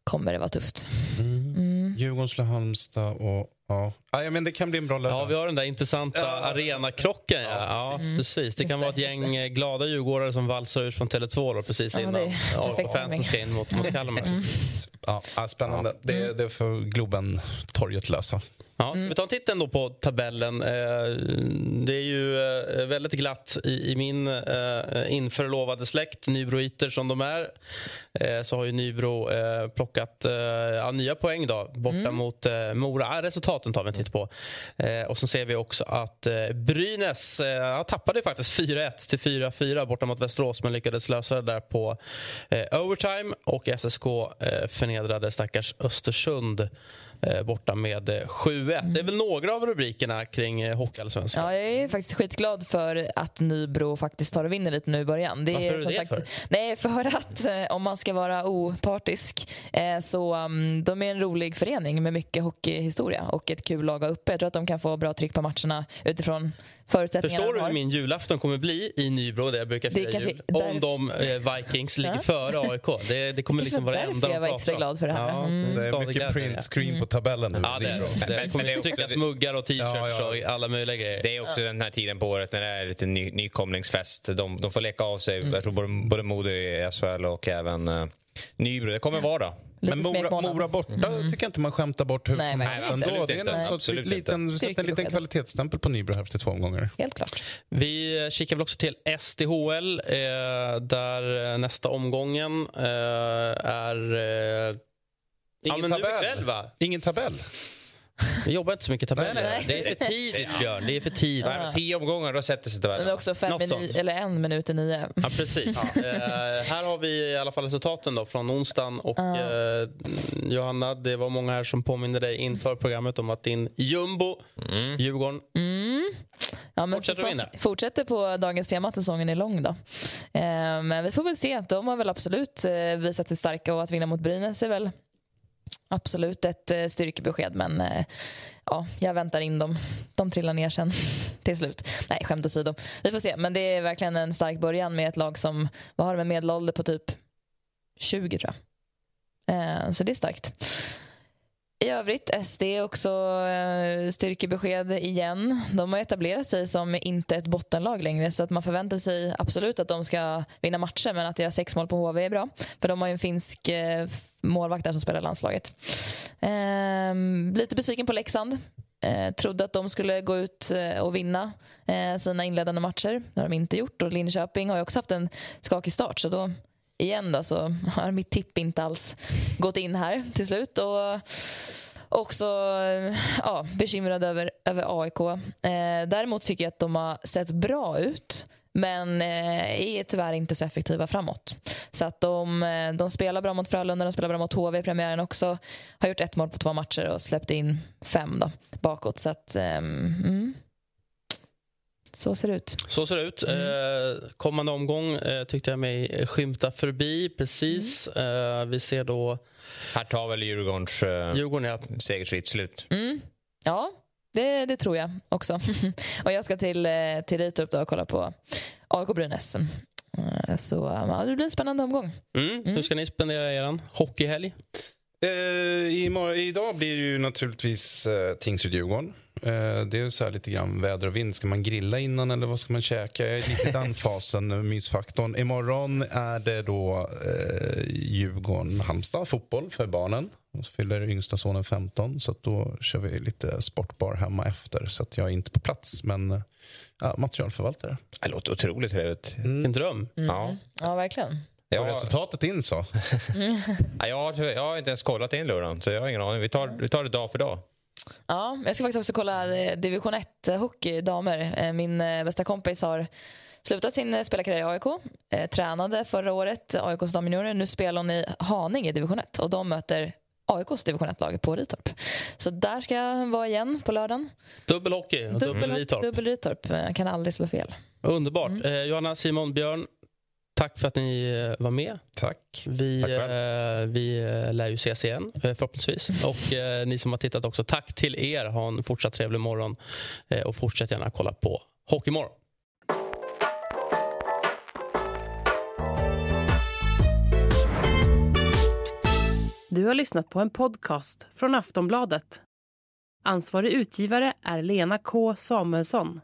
kommer det vara tufft. Mm. Djurgården slår Halmstad och ja. ja, men det kan bli en bra lördag. Ja, vi har den där intressanta arenakrocken. Ja. Ja, precis. Det kan vara ett gäng eh, glada djurgårdare som valsar ut från Tele2 då, precis Ja, innan det är perfekt AIK-fansen ska in mot, mot Kalmar. Precis. Ja, ja, spännande. Det, det får Globen torget lösa. Ja, ska vi tar en titt ändå på tabellen. Eh, Det är ju eh, väldigt glatt i min eh, införlovade släkt, nybroiter som de är. Så har ju Nybro plockat nya poäng då, borta mot eh, Mora. Resultaten tar vi en titt på. Och så ser vi också att Brynäs ja, tappade faktiskt 4-1 till 4-4 borta mot Västerås men lyckades lösa det där på overtime. Och SSK förnedrade stackars Östersund borta med eh, 7-1. Det är väl några av rubrikerna kring eh, Hockeyallsvenskan. Ja, jag är faktiskt skitglad för att Nybro faktiskt tar och vinner lite nu i början. Det Varför är du som det för? Nej, för att eh, om man ska vara opartisk eh, så um, de är en rolig förening med mycket hockeyhistoria och ett kul lag att uppe. Jag tror att de kan få bra tryck på matcherna utifrån förutsättningarna Förstår du hur min julafton kommer bli i Nybro där jag brukar Det är fira kanske jul? där- Om de eh, Vikings ligger Ja. före AIK. Det, det kommer Det liksom vara det enda de jag var extra glad för det här. Ja, Mm. Det är mycket ja. print screen på tabellen nu. Ja, det är det. Det kommer det tryckas muggar och t-shirts Ja, ja. och alla möjliga grejer. Det är också den här tiden på året när det är lite ny, nykomlingsfest. De, de får leka av sig. Mm. Jag tror både, både Modo i SHL och även uh, Nybro. Det kommer vardag. Men Mora, Mora borta tycker jag inte man skämtar bort hur Nej, som helst ändå. Det är en sorts liten, en liten kvalitetsstämpel på Nybro här efter två omgångar. Helt klart. Vi kikar väl också till SDHL eh, där eh, nästa omgången eh, är... Eh, Ingen tabell. ikväll? Ingen tabell. Vi jobbar inte så mycket tabeller. Nej, nej. Det är för tidigt, Björn. Det är för tidigt. Ja. Tio omgångar, då sätter sig Men tabellen. också fem Något i sånt. nio, eller en minut i nio. Ja, precis. Eh, här har vi i alla fall resultaten då från onsdagen. Och, eh, Johanna, det var många här som påminner dig inför programmet om att din jumbo, Djurgården, Mm. Ja, men Fortsätter säsong- vinna. Fortsätter på dagens tema att säsongen är lång. Då. Eh, men vi får väl se. De har väl absolut visat sig starka och att vinna mot Brynäs är väl absolut ett eh, styrkebesked. Men eh, ja, jag väntar in dem. De trillar ner sen till slut. Nej, skämt åsido. Vi får se. Men det är verkligen en stark början med ett lag som vad har de med medelålder på typ 20 tror jag. Eh, så det är starkt. I övrigt, SD också eh, styrkebesked igen. De har etablerat sig som inte ett bottenlag längre så att man förväntar sig absolut att de ska vinna matcher men att göra sex mål på HV är bra. För de har ju en finsk eh, målvakt där som spelar landslaget. Ehm, lite besviken på Leksand. Ehm, trodde att de skulle gå ut eh, och vinna sina inledande matcher. Det har de inte gjort. Och Linköping har ju också haft en skakig start. Så då, igen då, så har mitt tipp inte alls gått in här till slut. Och också eh, ja, bekymrad över, över AIK. Eh, däremot tycker jag att de har sett bra ut men eh, är tyvärr inte så effektiva framåt. Så att de, eh, de spelar bra mot Frölunda, de spelar bra mot HV i premiären också. Har gjort ett mål på två matcher och släppt in fem då, bakåt. Så att, ehm, mm. Så ser det ut. Så ser det ut. Mm. Eh, kommande omgång eh, tyckte jag mig skymta förbi precis. Mm. Eh, vi ser då... Här tar väl Djurgårdens eh, Djurgården, ja. segersritt slut. Mm. Ja, det, det, tror jag också. och jag ska till, eh, till Ritorp och kolla på AIK Brynäs. Eh, så ja, det blir en spännande omgång. Mm. Hur mm. ska ni spendera er hockeyhelg? Eh, idag blir det ju naturligtvis eh, Tingsryd-Djurgården. Eh, det är så lite grann väder och vind. Ska man grilla innan eller vad ska man käka? Jag är lite i den fasen, mysfaktorn. Imorgon är det då eh, Djurgården-Halmstad, fotboll för barnen. Och så fyller yngsta sonen 15, så då kör vi lite sportbar hemma efter. Så att jag är inte på plats, men ja, materialförvaltare. Det låter otroligt trevligt. Mm. En dröm. Mm. Ja. ja, verkligen. Ja. resultatet in så? ja, jag, har, jag har inte ens kollat in lördagen, så jag har ingen aning. Vi tar, vi tar det dag för dag. Ja, jag ska faktiskt också kolla eh, division 1-hockey, damer. Eh, min eh, bästa kompis har slutat sin spelarkarriär i AIK. tränade förra året AIKs damjuniorer. Nu spelar hon i Haninge i division 1 och de möter AIKs division 1-lag på Ritorp. Så där ska jag vara igen på lördagen. Dubbel hockey och dubbel, dubbel Ritorp. Dubbel Ritorp. Jag kan aldrig slå fel. Underbart. Mm. Eh, Johanna, Simon, Björn, Tack för att ni eh, var med. Tack. Vi, tack eh, vi eh, lär ju ses igen eh, förhoppningsvis. Och eh, ni som har tittat också, tack till er. Ha en fortsatt trevlig morgon eh, och fortsätt gärna kolla på Hockeymorgon. Du har lyssnat på en podcast från Aftonbladet. Ansvarig utgivare är Lena K Samuelsson.